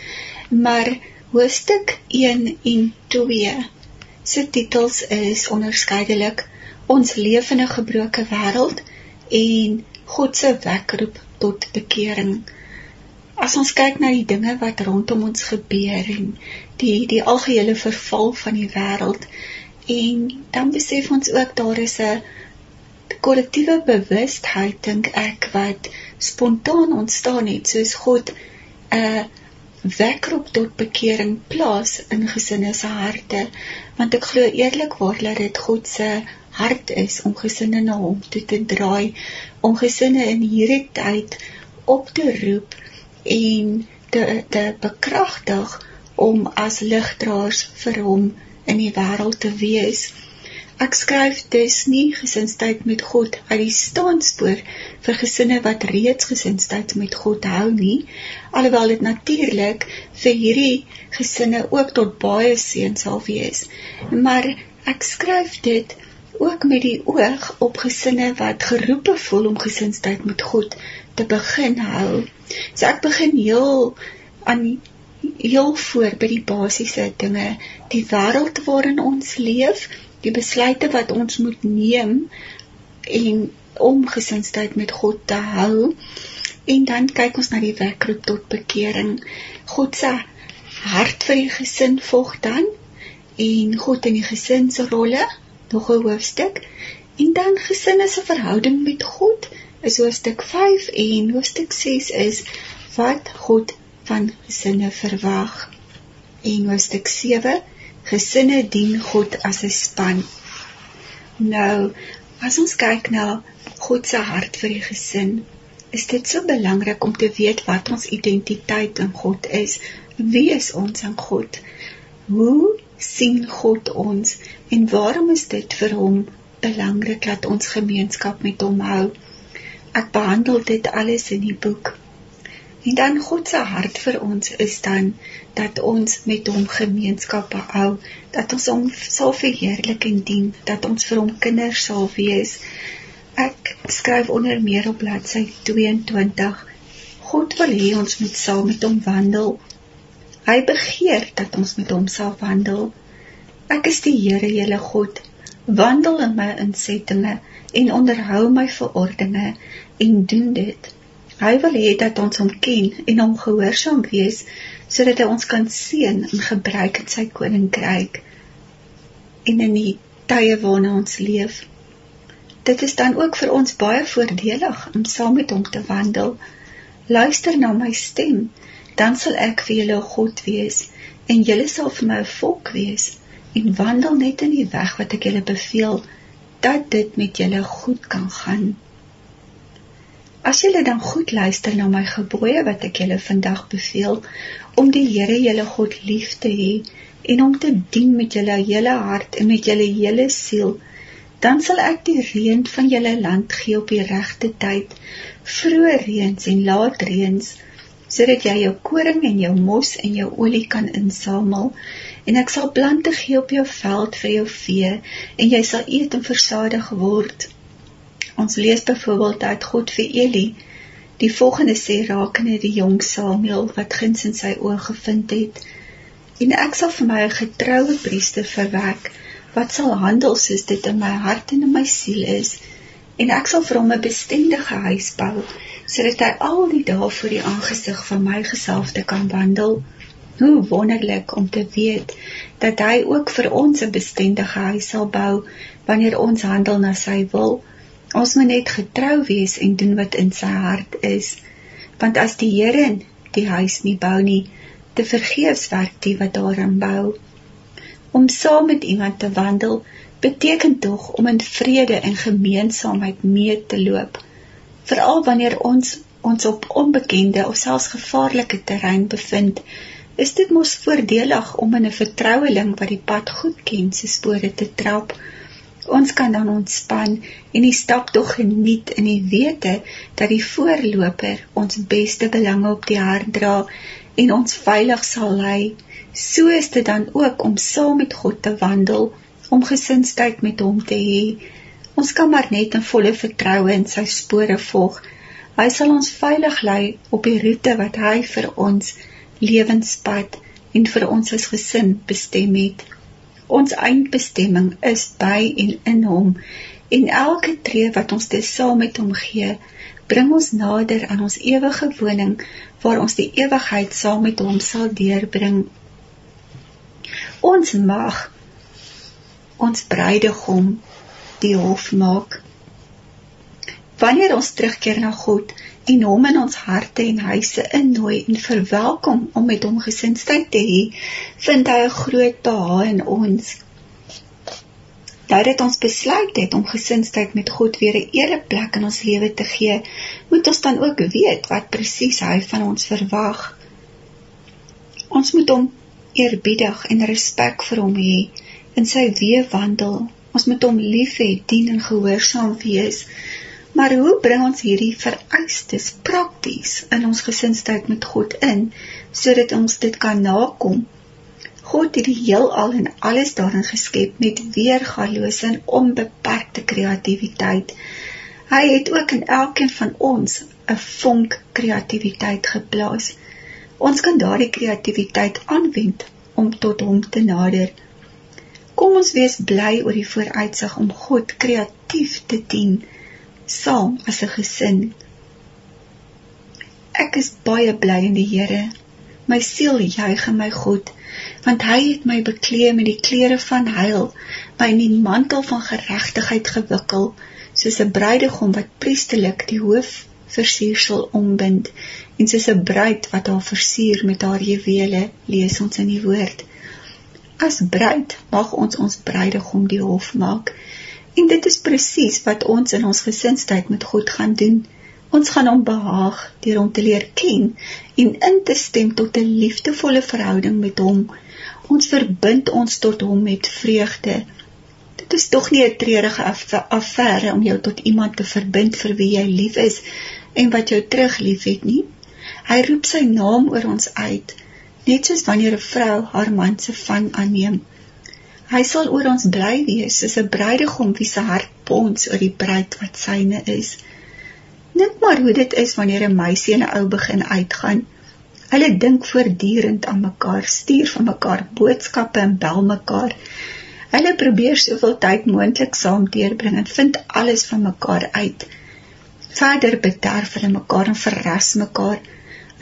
Maar hoofstuk 1 en 2 Se titels is onderskeidelik Ons leef in 'n gebroke wêreld en God se wekroep tot bekering. As ons kyk na die dinge wat rondom ons gebeur en die die algehele verval van die wêreld en dan besef ons ook daar is 'n kollektiewe bewustheid dink ek wat spontaan ontstaan het soos God 'n wekroep tot bekering plaas in gesinne se harte want ek glo eerlikwaar dat dit God se hart is om gesinne na hom toe te draai om gesinne in hierdie tyd op te roep en te te bekragtig om as ligdraers vir hom in die wêreld te wees. Ek skryf dus nie gesinstyd met God uit die staanspoor vir gesinne wat reeds gesinstyd met God hou nie, alhoewel dit natuurlik vir hierdie gesinne ook tot baie seën sal wees. Maar ek skryf dit ook met die oog op gesinne wat geroepe voel om gesinstyd met God te begin hou. So ek begin heel aan heel voor by die basiese dinge, die wêreld waarin ons leef die besluite wat ons moet neem en om gesinstyd met God te hou. En dan kyk ons na die wekroep tot bekering. God se hart vir die gesin volg dan en God in die gesin se rolle nog 'n hoofstuk en dan gesin se verhouding met God is hoofstuk 5 en hoofstuk 6 is wat God van gesinne verwag en hoofstuk 7 Gesinne dien God as 'n span. Nou, as ons kyk na God se hart vir die gesin, is dit so belangrik om te weet wat ons identiteit in God is. Wie is ons in God? Hoe sien God ons en waarom is dit vir hom belangrik dat ons gemeenskap met hom hou? Ek behandel dit alles in die boek. En dan God se hart vir ons is dan dat ons met hom gemeenskap hou, dat ons hom sal verheerlik en dien, dat ons vir hom kinders sal wees. Ek skryf onder meer op bladsy 22. God wil hê ons moet saam met hom wandel. Hy begeer dat ons met hom sal wandel. Ek is die Here, julle God. Wandel in my insettinge en onderhou my verordeninge en doen dit. Hy wil hê dat ons hom ken en hom gehoorsaam wees sodat hy ons kan seën en gebruik in sy koninkryk en in die tye waarna ons leef. Dit is dan ook vir ons baie voordelig om saam met hom te wandel. Luister na my stem, dan sal ek vir julle God wees en julle sal vir my 'n volk wees en wandel net in die weg wat ek julle beveel dat dit met julle goed kan gaan. As julle dan goed luister na my gebooie wat ek julle vandag beveel om die Here julle God lief te hê en om te dien met julle hele hart en met julle hele siel, dan sal ek die reën van julle land gee op die regte tyd, vroeë reëns en laat reëns, sodat jy jou koring en jou mos en jou olie kan insamel en ek sal plante gee op jou veld vir jou vee en jy sal eet en versadig word. Ons lees byvoorbeeld dat God vir Eli die volgende sê rakende die jong Samuel wat guns in sy oë gevind het. En ek sal vir my 'n getroue priester verwek wat sal handel soos dit in my hart en in my siel is. En ek sal vir hom 'n bestendige huis bou sodat hy al die dae voor die aangesig van my gesalfde kan wandel. Hoe wonderlik om te weet dat hy ook vir ons 'n bestendige huis sal bou wanneer ons handel na sy wil. Ons moet net getrou wees en doen wat in sy hart is. Want as die Here die huis nie bou nie, te vergeefs werk die wat daarin bou. Om saam met iemand te wandel beteken tog om in vrede en gemeenskapheid mee te loop. Veral wanneer ons ons op onbekende of selfs gevaarlike terrein bevind, is dit mos voordelig om in 'n vertroueling wat die pad goed ken se spore te trap. Ons kan dan ontspan en die stap tog geniet in die wete dat die voorloper ons beste belange op die hart dra en ons veilig sal lei. So is dit dan ook om saam met God te wandel, om gesinstyd met hom te hê. Ons kan maar net in volle vertroue in sy spore volg. Hy sal ons veilig lei op die roete wat hy vir ons lewenspad en vir ons as gesin bestem het. Ons eindbestemming is by en in hom en elke tree wat ons dit saam met hom gee, bring ons nader aan ons ewige woning waar ons die ewigheid saam met hom sal deurbring. Ons mag ons bruidegom die hof maak. Wanneer ons terugkeer na God en hom in ons harte en huise innooi en verwelkom om met hom gesinsheid te hê, vind hy 'n groot behaag in ons. Nadat ons besluit het om gesinsheid met God weer 'n ereplek in ons lewe te gee, moet ons dan ook weet wat presies hy van ons verwag. Ons moet hom eerbiedig en respek vir hom hê, in sy weë wandel Ons moet hom lief hê, dien en gehoorsaam wees. Maar hoe bring ons hierdie vereistes prakties in ons gesinsheid met God in sodat ons dit kan nakom? God het die heelal en alles daarin geskep met weergalose en onbeperkte kreatiwiteit. Hy het ook in elkeen van ons 'n vonk kreatiwiteit geplaas. Ons kan daardie kreatiwiteit aanwend om tot hom te nader. Kom ons wees bly oor die vooruitsig om God kreatief te dien saam as 'n gesin. Ek is baie bly in die Here. My siel juig in my God, want hy het my bekleed met die klere van heil, my in die mantel van geregtigheid gewikkel, soos 'n bruidegom wat priesterlik die hoof versiersel ombind en soos 'n bruid wat haar versier met haar juwele, lees ons in die woord. As bruid mag ons ons bruidegom die hof maak. En dit is presies wat ons in ons gesinsheid met God gaan doen. Ons gaan hom behaag deur hom te leer ken en in te stem tot 'n liefdevolle verhouding met hom. Ons verbind ons tot hom met vreugde. Dit is tog nie 'n treurige affære om jou tot iemand te verbind vir wie jy lief is en wat jou terug liefhet nie. Hy roep sy naam oor ons uit net soos wanneer 'n vrou haar man se van aanneem. Hy sal oor ons bly wees soos 'n bruidegom wie se hart bons oor die bruid wat syne is. Dink maar hoe dit is wanneer 'n meisie en 'n ou begin uitgaan. Hulle dink voortdurend aan mekaar, stuur van mekaar boodskappe en bel mekaar. Hulle probeer soveel tyd moontlik saam deurbring en vind alles van mekaar uit. Verder bederf hulle mekaar en verras mekaar.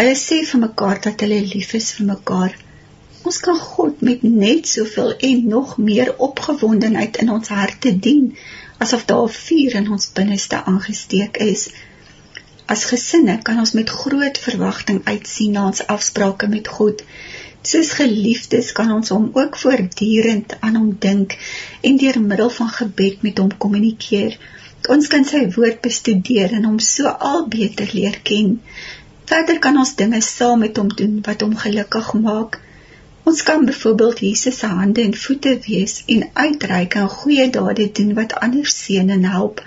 Hulle sê vir mekaar dat hulle lief is vir mekaar. Ons kan God met net soveel en nog meer opgewondenheid in ons harte dien, asof daar 'n vuur in ons binneste aangesteek is. As gesinne kan ons met groot verwagting uitsien na ons afsprake met God. Soos geliefdes kan ons hom ook voortdurend aan hom dink en deur middel van gebed met hom kommunikeer. Ons kan sy woord bestudeer en hom so al beter leer ken. Verder kan ons dinge saam met hom doen wat hom gelukkig maak. Ons kan byvoorbeeld Jesus se hande en voete wees en uitreik en goeie dade doen wat ander seën en help.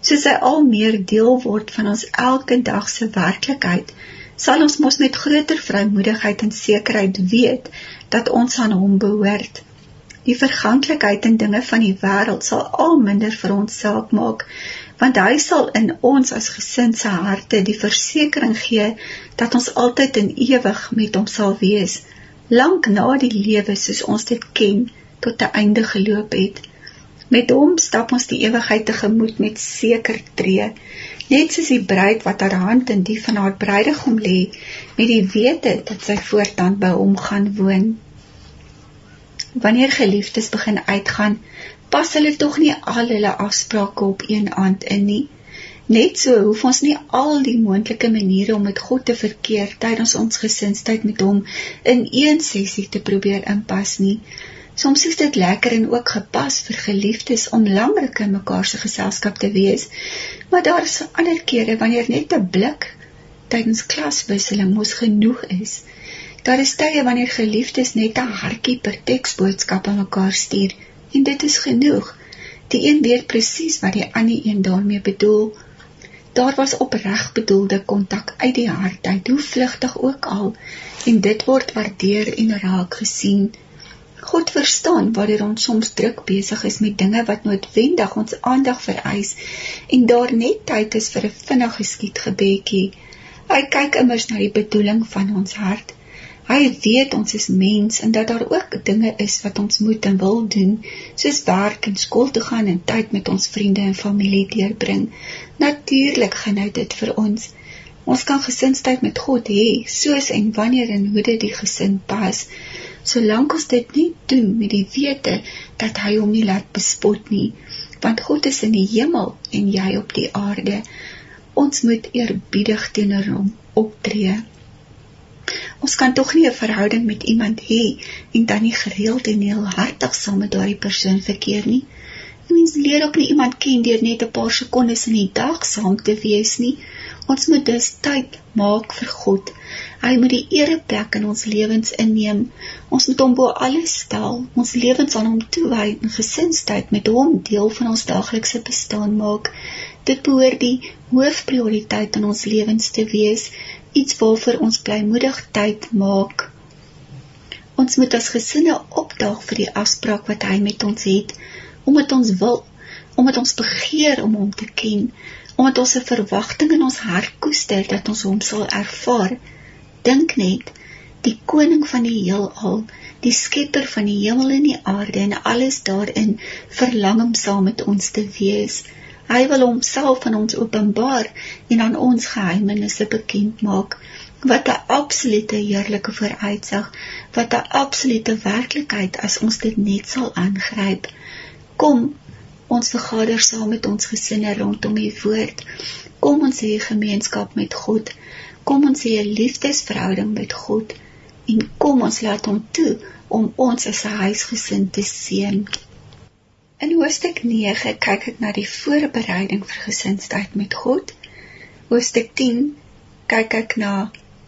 Soos hy al meer deel word van ons elke dag se werklikheid, sal ons mos met groter vrymoedigheid en sekerheid weet dat ons aan hom behoort. Die verganklikheid en dinge van die wêreld sal al minder vir ons saak maak want hy sal in ons as gesin se harte die versekering gee dat ons altyd en ewig met hom sal wees lank na die lewe soos ons dit ken tot 'n einde geloop het. Met hom stap ons die ewigheid tegemoet met seker tree net soos die bruid wat haar hand in die van haar bruidegom lê met die wete dat sy voortaan by hom gaan woon. Wanneer geliefdes begin uitgaan pas hulle tog nie al hulle afsprake op een aand in nie. Net so hoef ons nie al die moontlike maniere om met God te verkeer tydens ons gesinstyd met hom in een sessie te probeer inpas nie. Soms is dit lekker en ook gepas vir geliefdes om langer in mekaar se geselskap te wees, maar daar is ander kere wanneer net 'n blik tydens klaswisseling mos genoeg is. Daar is tye wanneer geliefdes net 'n hartjie per teksboodskap aan mekaar stuur en dit is genoeg. Die een weet presies wat die ander een daarmee bedoel. Daar was opreg bedoelde kontak uit die hart uit, hoe vlugtig ook al, en dit word waardeer en raak gesien. God verstaan wanneer ons soms druk besig is met dinge wat noodwendig ons aandag vereis en daar net tyd is vir 'n vinnige skietgebedjie. Hy kyk immers na die bedoeling van ons hart. Hy weet ons is mens en dat daar ook dinge is wat ons moet en wil doen, soos werk en skool toe gaan en tyd met ons vriende en familie deurbring. Natuurlik gaan hy dit vir ons. Ons kan gesinstyd met God hê, soos en wanneer en hoe dit die gesin pas. Solank ons dit nie doen met die wete dat hy hom nie laat bespot nie, want God is in die hemel en jy op die aarde. Ons moet eerbiedig teenoor hom optree. Ons kan tog nie 'n verhouding met iemand hê en dan nie gereeld en heel hartig saam met daardie persoon verkeer nie. Mens leer ook nie iemand ken deur net 'n paar sekondes in die dag saam te wees nie. Ons moet dus tyd maak vir God. Hy moet die ereplek in ons lewens inneem. Ons moet hom bo alles stel. Ons lewens aan hom toewy en gesinstyd met hom deel van ons daaglikse bestaan maak. Dit behoort die hoofprioriteit in ons lewens te wees, iets waarvoor ons blymoedig tyd maak. Ons moet as gesinne opdaag vir die afspraak wat hy met ons het, omdat ons wil, omdat ons begeer om hom te ken, omdat ons 'n verwagting in ons hart koester dat ons hom sal ervaar. Dink net, die koning van die heelal, die skepper van die hemel en die aarde en alles daarin, verlang om saam met ons te wees. Hy wil homself aan ons openbaar en aan ons geheimenisse bekend maak. Wat 'n absolute heerlike vooruitsig, wat 'n absolute werklikheid as ons dit net sal aangryp. Kom ons vergader saam met ons gesinne rondom die woord. Kom ons hê gemeenskap met God. Kom ons hê 'n liefdesverhouding met God en kom ons laat hom toe om ons as 'n huisgesin te seën. In hoofstuk 9 kyk ek na die voorbereiding vir gesinstyd met God. Hoofstuk 10 kyk ek na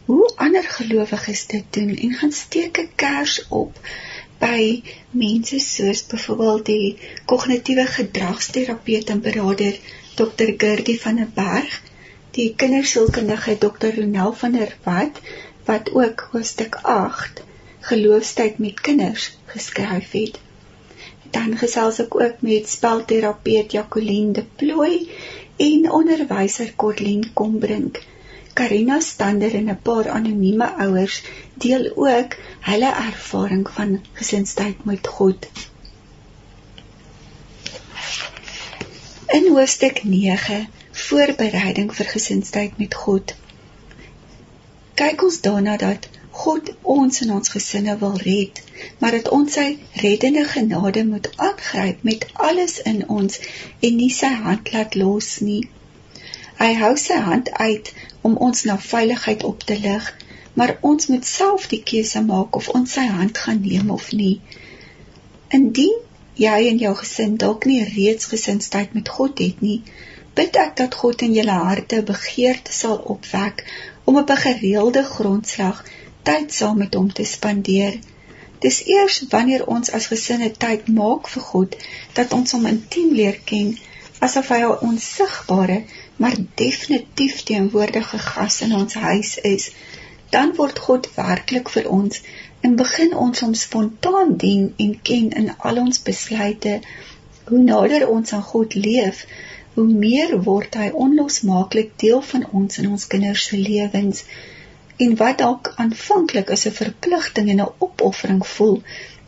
hoe ander gelowiges dit doen en gaan steek 'n kers op by mense soos byvoorbeeld die kognitiewe gedragsterapeut en beraader Dr. Gurgie van der Berg, die kindersielkundige Dr. Ronel van der Walt wat ook hoofstuk 8 geloofstyd met kinders geskryf het dan gesels ek ook met spelterapeut Jacqueline de Plooi en onderwyser Kortlien Kombrink. Karina Stander en 'n paar anonieme ouers deel ook hulle ervaring van gesinstyd met God. In hoofstuk 9, voorbereiding vir gesinstyd met God. Kyk ons daarna dat God ons en ons gesinne wil red, maar dat ons sy reddende genade moet aangryp met alles in ons en nie sy hand laat los nie. Hy hou sy hand uit om ons na veiligheid op te lig, maar ons moet self die keuse maak of ons sy hand gaan neem of nie. Indien jy en jou gesin dalk nie reeds gesinstyd met God het nie, bid ek dat God in julle harte begeerte sal opwek om op 'n gereelde grondslag tyd saam met hom te spandeer. Dis eers wanneer ons as gesinne tyd maak vir God dat ons hom intiem leer ken, asof hy 'n onsigbare maar definitief teenwoordige gas in ons huis is. Dan word God werklik vir ons en begin ons hom spontaan dien en ken in al ons besluite. Hoe nader ons aan God leef, hoe meer word hy onlosmaaklik deel van ons en ons kinders se lewens en wat dalk aanvanklik as 'n verpligting en 'n opoffering voel,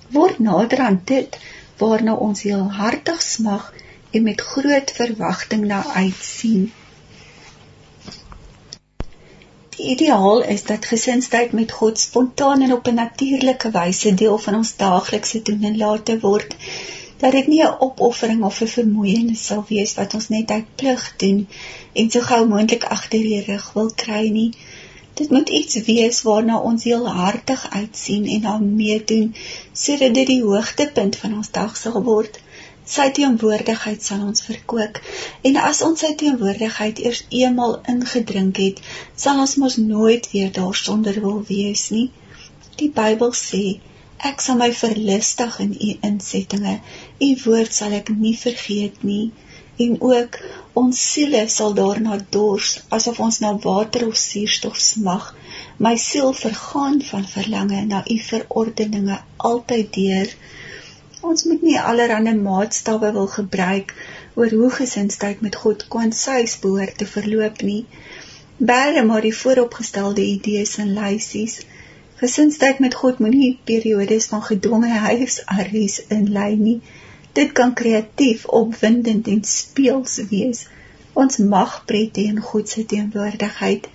word nader aan dit waarna ons heel hartig smag en met groot verwagting na uitsien. Die ideaal is dat gesinstyd met God spontaan en op 'n natuurlike wyse deel van ons daaglikse doen en late word dat dit nie 'n opoffering of 'n vermoeienis sal wees wat ons net uit plig doen en so gou moontlik agter die rug wil kry nie Dit moet iets wees waarna ons heel hartig uitsien en aan meedoen sodat dit die hoogtepunt van ons dag sal word. Sy teenwoordigheid sal ons verkoop en as ons sy teenwoordigheid eers eenmal ingedrink het, sal ons mos nooit weer daarsonder wil wees nie. Die Bybel sê, ek sal my verlustig in u insettinge. U woord sal ek nie vergeet nie en ook ons siele sal daarna dors asof ons na water of suurstof smag. My siel vergaan van verlange na u verordeninge altyd deur. Ons moet nie allerlei maatstawwe wil gebruik oor hoe gesinstyd met God kwansuis behoort te verloop nie. Bære maar die vooropgestelde idees en lysies. Gesinstyd met God moenie periodes van gedwonge huisarrest inlei nie. Dit kan kreatief, opwindend en speels wees. Ons mag pret hê in God se teenwoordigheid.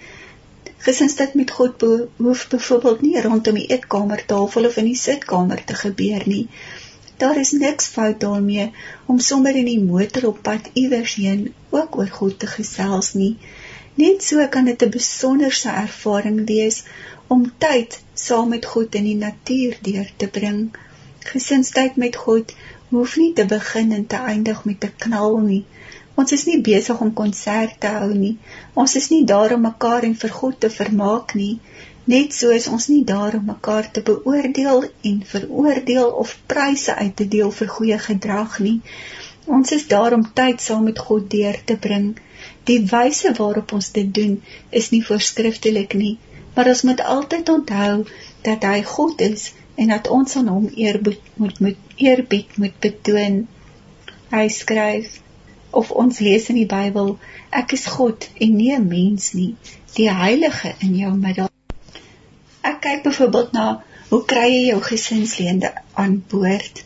Gesinstyd met God behoef byvoorbeeld nie rondom die eetkamertafel of in die sitkamer te gebeur nie. Daar is niks fout daarmee om sommer in die motor op pad iewers heen ook oor God te gesels nie. Net so kan dit 'n besonderse ervaring wees om tyd saam met God in die natuur deur te bring. Gesinstyd met God hoef nie te begin en te eindig met 'n knal nie. Ons is nie besig om konserte te hou nie. Ons is nie daar om mekaar en vir God te vermaak nie. Net so is ons nie daar om mekaar te beoordeel en veroordeel of pryse uit te deel vir goeie gedrag nie. Ons is daar om tyd saam met God deur te bring. Die wyse waarop ons dit doen is nie voorskriftelik nie, maar ons moet altyd onthou dat hy God is en dat ons aan hom eerbied moet moet eerbied moet betoon. Hy skryf of ons lees in die Bybel, ek is God en nie 'n mens nie, die heilige in jou middel. Ek kyk byvoorbeeld na hoe kry jy jou gesinslede aan boord?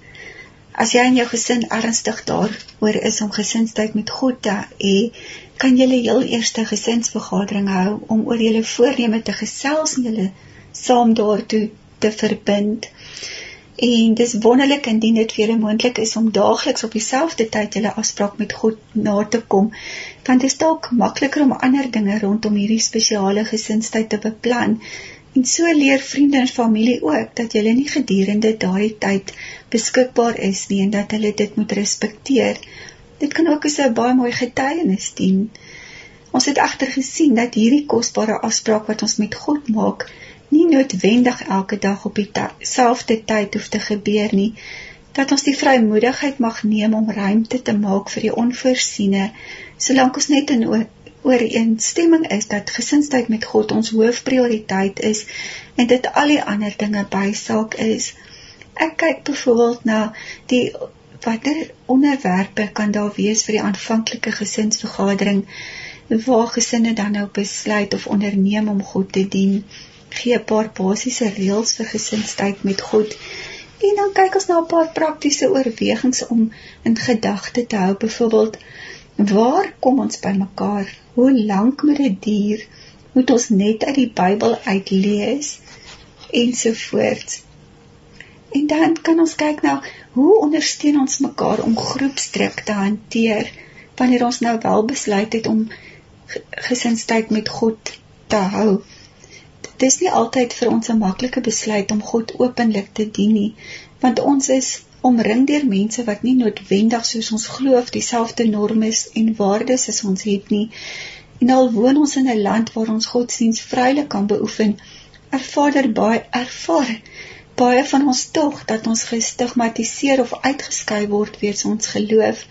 As jy en jou gesin ernstig daaroor is om gesinstyd met God te hê, kan julle heel eerste gesinsvergadering hou om oor julle voorneme te gesels en julle saam daartoe te verbind. En dis wonderlik indien dit vir julle moontlik is om daagliks op dieselfde tyd julle afspraak met God na te kom, want dit is dalk makliker om ander dinge rondom hierdie spesiale gesinstyd te beplan. En so leer vriende en familie ook dat jy nie gedurende daardie tyd beskikbaar is nie en dat hulle dit moet respekteer. Dit kan ook as 'n baie mooi getuienis dien. Ons het egter gesien dat hierdie kosbare afspraak wat ons met God maak, nie noodwendig elke dag op dieselfde tyd hoef te gebeur nie. Dat ons die vrymoedigheid mag neem om ruimte te maak vir die onvoorsiene, solank ons net in ooreenstemming is dat gesinstyd met God ons hoofprioriteit is en dit al die ander dinge bysaak is. Ek kyk byvoorbeeld na die watter onderwerpe kan daar wees vir die aanvanklike gesinsvergadering waar gesinne dan nou besluit of onderneem om God te dien gee 'n paar basiese reëls vir gesinstyd met God en dan kyk ons na 'n paar praktiese oorwegings om in gedagte te hou. Byvoorbeeld waar kom ons by mekaar? Hoe lank moet dit duur moet ons net uit die Bybel uitlees ensovoorts En dan kan ons kyk na hoe ondersteun ons mekaar om groepsdruk te hanteer wanneer ons nou wel besluit het om gesinstyd met God te hou. Dit is nie altyd vir ons 'n maklike besluit om God openlik te dien nie, want ons is omring deur mense wat nie noodwendig soos ons glo of dieselfde norme en waardes as ons het nie. En al woon ons in 'n land waar ons godsdiens vrylik kan beoefen, ervaar baie ervaar baie van ons tog dat ons gestigmatiseer of uitgeskei word weens ons geloof.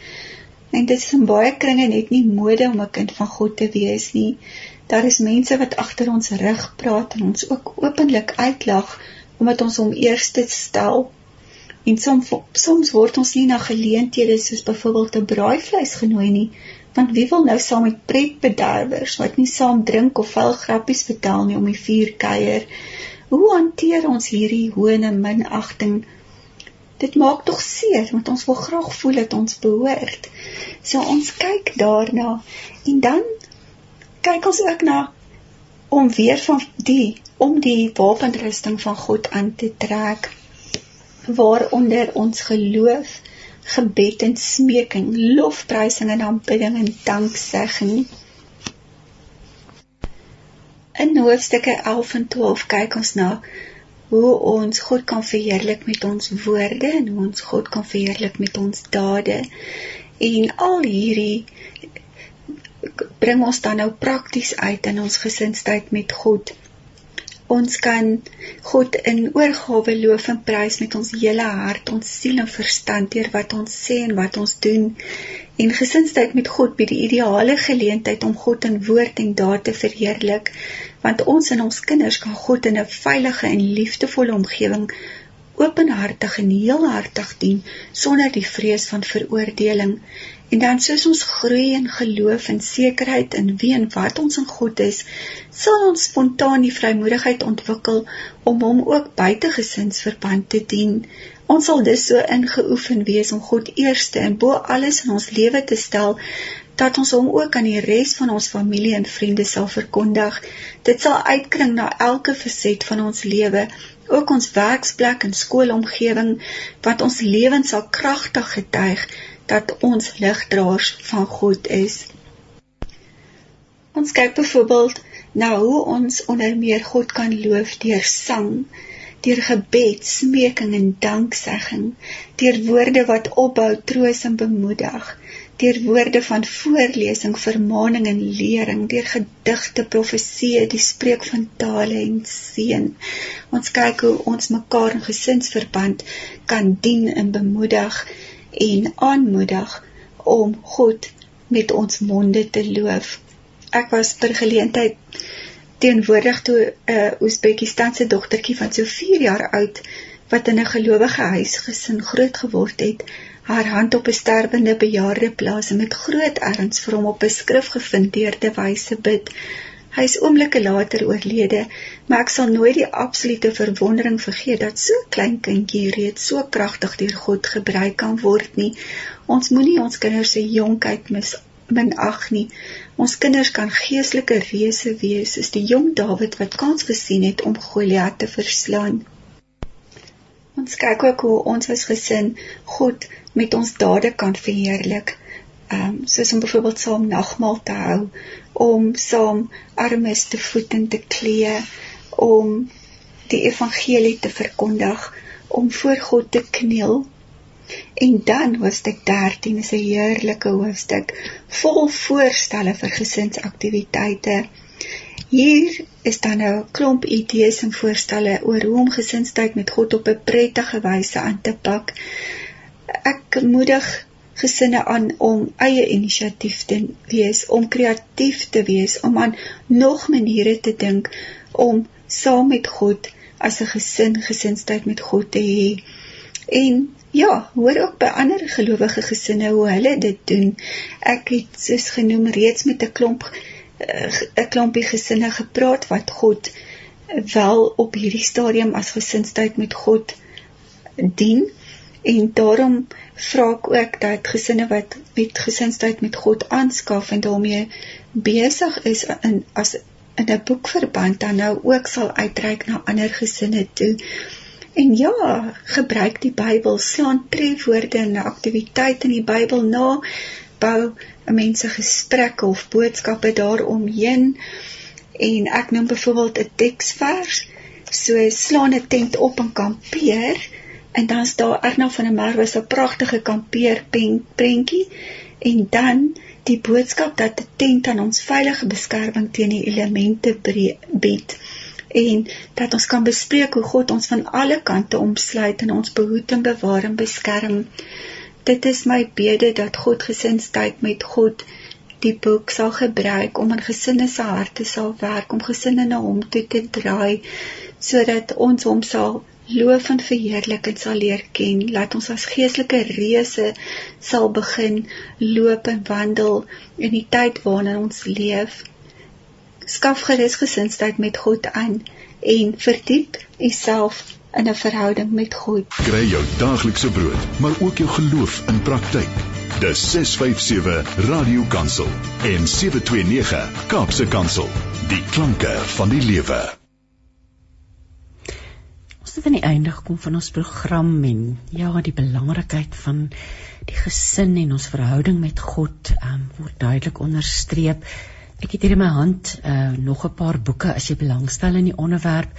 En dit is in baie kringe net nie mode om 'n kind van God te wees nie. Daar is mense wat agter ons rug praat en ons ook openlik uitlag omdat ons hom eerste stel. En soms soms word ons nie na geleenthede soos byvoorbeeld 'n braaivleis genooi nie, want wie wil nou saam met pretbederwers wat nie saam drink of vuil grappies vertel nie om die vuur kuier Hoe hanteer ons hierdie hoëne minagting? Dit maak tog seer want ons wil graag voel dat ons behoort. So ons kyk daarna en dan kyk ons ook na om weer van die om die wapenrusting van God aan te trek waaronder ons geloof, gebed en smeking, lofprysing en aanbidding en danksegging In hoofstukke 11 en 12 kyk ons na hoe ons God kan verheerlik met ons woorde en hoe ons God kan verheerlik met ons dade. En al hierdie bring ons dan nou prakties uit in ons gesinstyd met God. Ons kan God in oorgawe loof en prys met ons hele hart, ons siel en verstand deur wat ons sê en wat ons doen. En gesinstyd met God bied die ideale geleentheid om God in woord en daad te verheerlik, want ons en ons kinders kan God in 'n veilige en liefdevolle omgewing openhartig en heelhartig dien sonder die vrees van veroordeling En dan soos ons groei in geloof en sekerheid in wie en wat ons in God is, sal ons spontaan die vrymoedigheid ontwikkel om hom ook buite gesinsverband te dien. Ons sal dus so ingeoefen wees om God eerste en bo alles in ons lewe te stel dat ons hom ook aan die res van ons familie en vriende sal verkondig. Dit sal uitkring na elke faset van ons lewe, ook ons werksplek en skoolomgewing, wat ons lewens sal kragtig getuig dat ons ligdraers van God is. Ons kyk byvoorbeeld na hoe ons onder meer God kan loof deur sang, deur gebed, smeking en danksegging, deur woorde wat opbou, troos en bemoedig, deur woorde van voorlesing, vermaaning en lering, deur gedigte, profeseë, die spreek van tale en seën. Ons kyk hoe ons mekaar in gesinsverband kan dien en bemoedig en aanmoedig om God met ons monde te loof. Ek was per geleentheid teenwoordig toe 'n uh, Oezbekistanse dogtertjie van so 4 jaar oud wat in 'n gelowige huisgesin groot geword het, haar hand op 'n sterwende bejaarde plaas en met groot erns vir hom op 'n skrifgefindeerde wyse bid. Hy is oomblikke later oorlede, maar ek sal nooit die absolute verwondering vergeet dat so klein kindjie reeds so kragtig deur God gebruik kan word nie. Ons moenie ons kinders se jonkheid mis minag nie. Ons kinders kan geestelike reëse wees soos die jong Dawid wat kans gesien het om Goliat te verslaan. Ons kyk ook hoe ons as gesin God met ons dade kan verheerlik. Ehm um, soos om byvoorbeeld saam nagmaal te hou, om saam armes te voed en te klee, om die evangelie te verkondig, om voor God te kniel. En dan hoofstuk 13 is 'n heerlike hoofstuk vol voorstelle vir gesinsaktiwiteite. Hier is dan nou 'n klomp idees en voorstelle oor hoe om gesinstyd met God op 'n prettige wyse aan te pak. Ek moedig gesinne aan om eie inisiatief te wees, om kreatief te wees, om aan nog maniere te dink om saam met God as 'n gesin gesinstyd met God te hê. En ja, hoor ook by ander gelowige gesinne hoe hulle dit doen. Ek het soos genoem reeds met 'n klomp eh, 'n klompie gesinne gepraat wat God wel op hierdie stadium as gesinstyd met God dien en daarom vra ek ook dat gesinne wat met gesinstyd met God aanskaf en daarmee besig is in as in 'n boekverband dan nou ook sal uitreik na ander gesinne toe. En ja, gebruik die Bybel, slaan trefwoorde in 'n aktiwiteit in die Bybel na, bou 'n mens se gesprekke of boodskappe daaromheen. En ek noem byvoorbeeld 'n teksvers, so slaan 'n tent op en kampeer en dan is daar Erna van der Merwe se pragtige kampeer prentjie en dan die boodskap dat 'n tent aan ons veilige beskerming teen die elemente bied en dat ons kan bespreek hoe God ons van alle kante omsluit en ons behoed en bewaar en beskerm. Dit is my bede dat God gesinstyd met God die boek sal gebruik om in gesinne se harte sal werk om gesinne na hom toe te draai sodat ons hom sal loof en verheerlik en sal leer ken. Laat ons as geestelike reëse sal begin loop en wandel in die tyd waarin ons leef. Skaf gerus gesinsheid met God aan en verdiep uself in 'n verhouding met God. Kry jou daaglikse brood maar ook jou geloof in praktyk. Dis 657 radio kansel en 729 kaapse kansel. Die klanke van die lewe het aan die einde gekom van ons program en ja, die belangrikheid van die gesin en ons verhouding met God um, word duidelik onderstreep. Ek het hier in my hand uh, nog 'n paar boeke as jy belangstel in die onderwerp.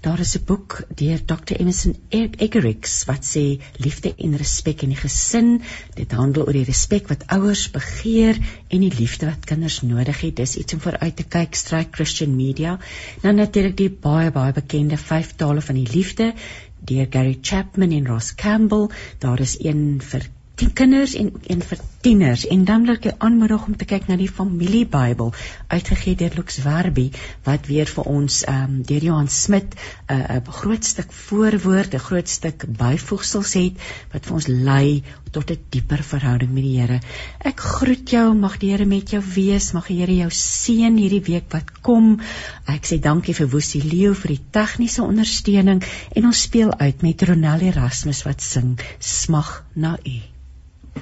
Daar is 'n boek deur Dr. Emerson Eggerichs wat sê liefde en respek in die gesin. Dit handel oor die respek wat ouers begeer en die liefde wat kinders nodig het. Dis iets om vooruit te kyk, Strike Christian Media. Nou natuurlik die baie baie bekende 5 tale van die liefde deur Gary Chapman en Ross Campbell. Daar is een vir die kinders en en vir tieners en dan wil ek jou aanmoedig om te kyk na die familiebybel uitgegee deur Lux Werby wat weer vir ons ehm um, deur Johan Smit 'n uh, groot stuk voorwoord, 'n groot stuk byvoegsels het wat vir ons lei tot 'n dieper verhouding met die Here. Ek groet jou, mag die Here met jou wees, mag die Here jou seën hierdie week wat kom. Ek sê dankie vir Woesie Leo vir die tegniese ondersteuning en ons speel uit met Ronel Erasmus wat sing Smag na U.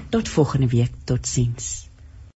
Tot volgende week. Totsiens.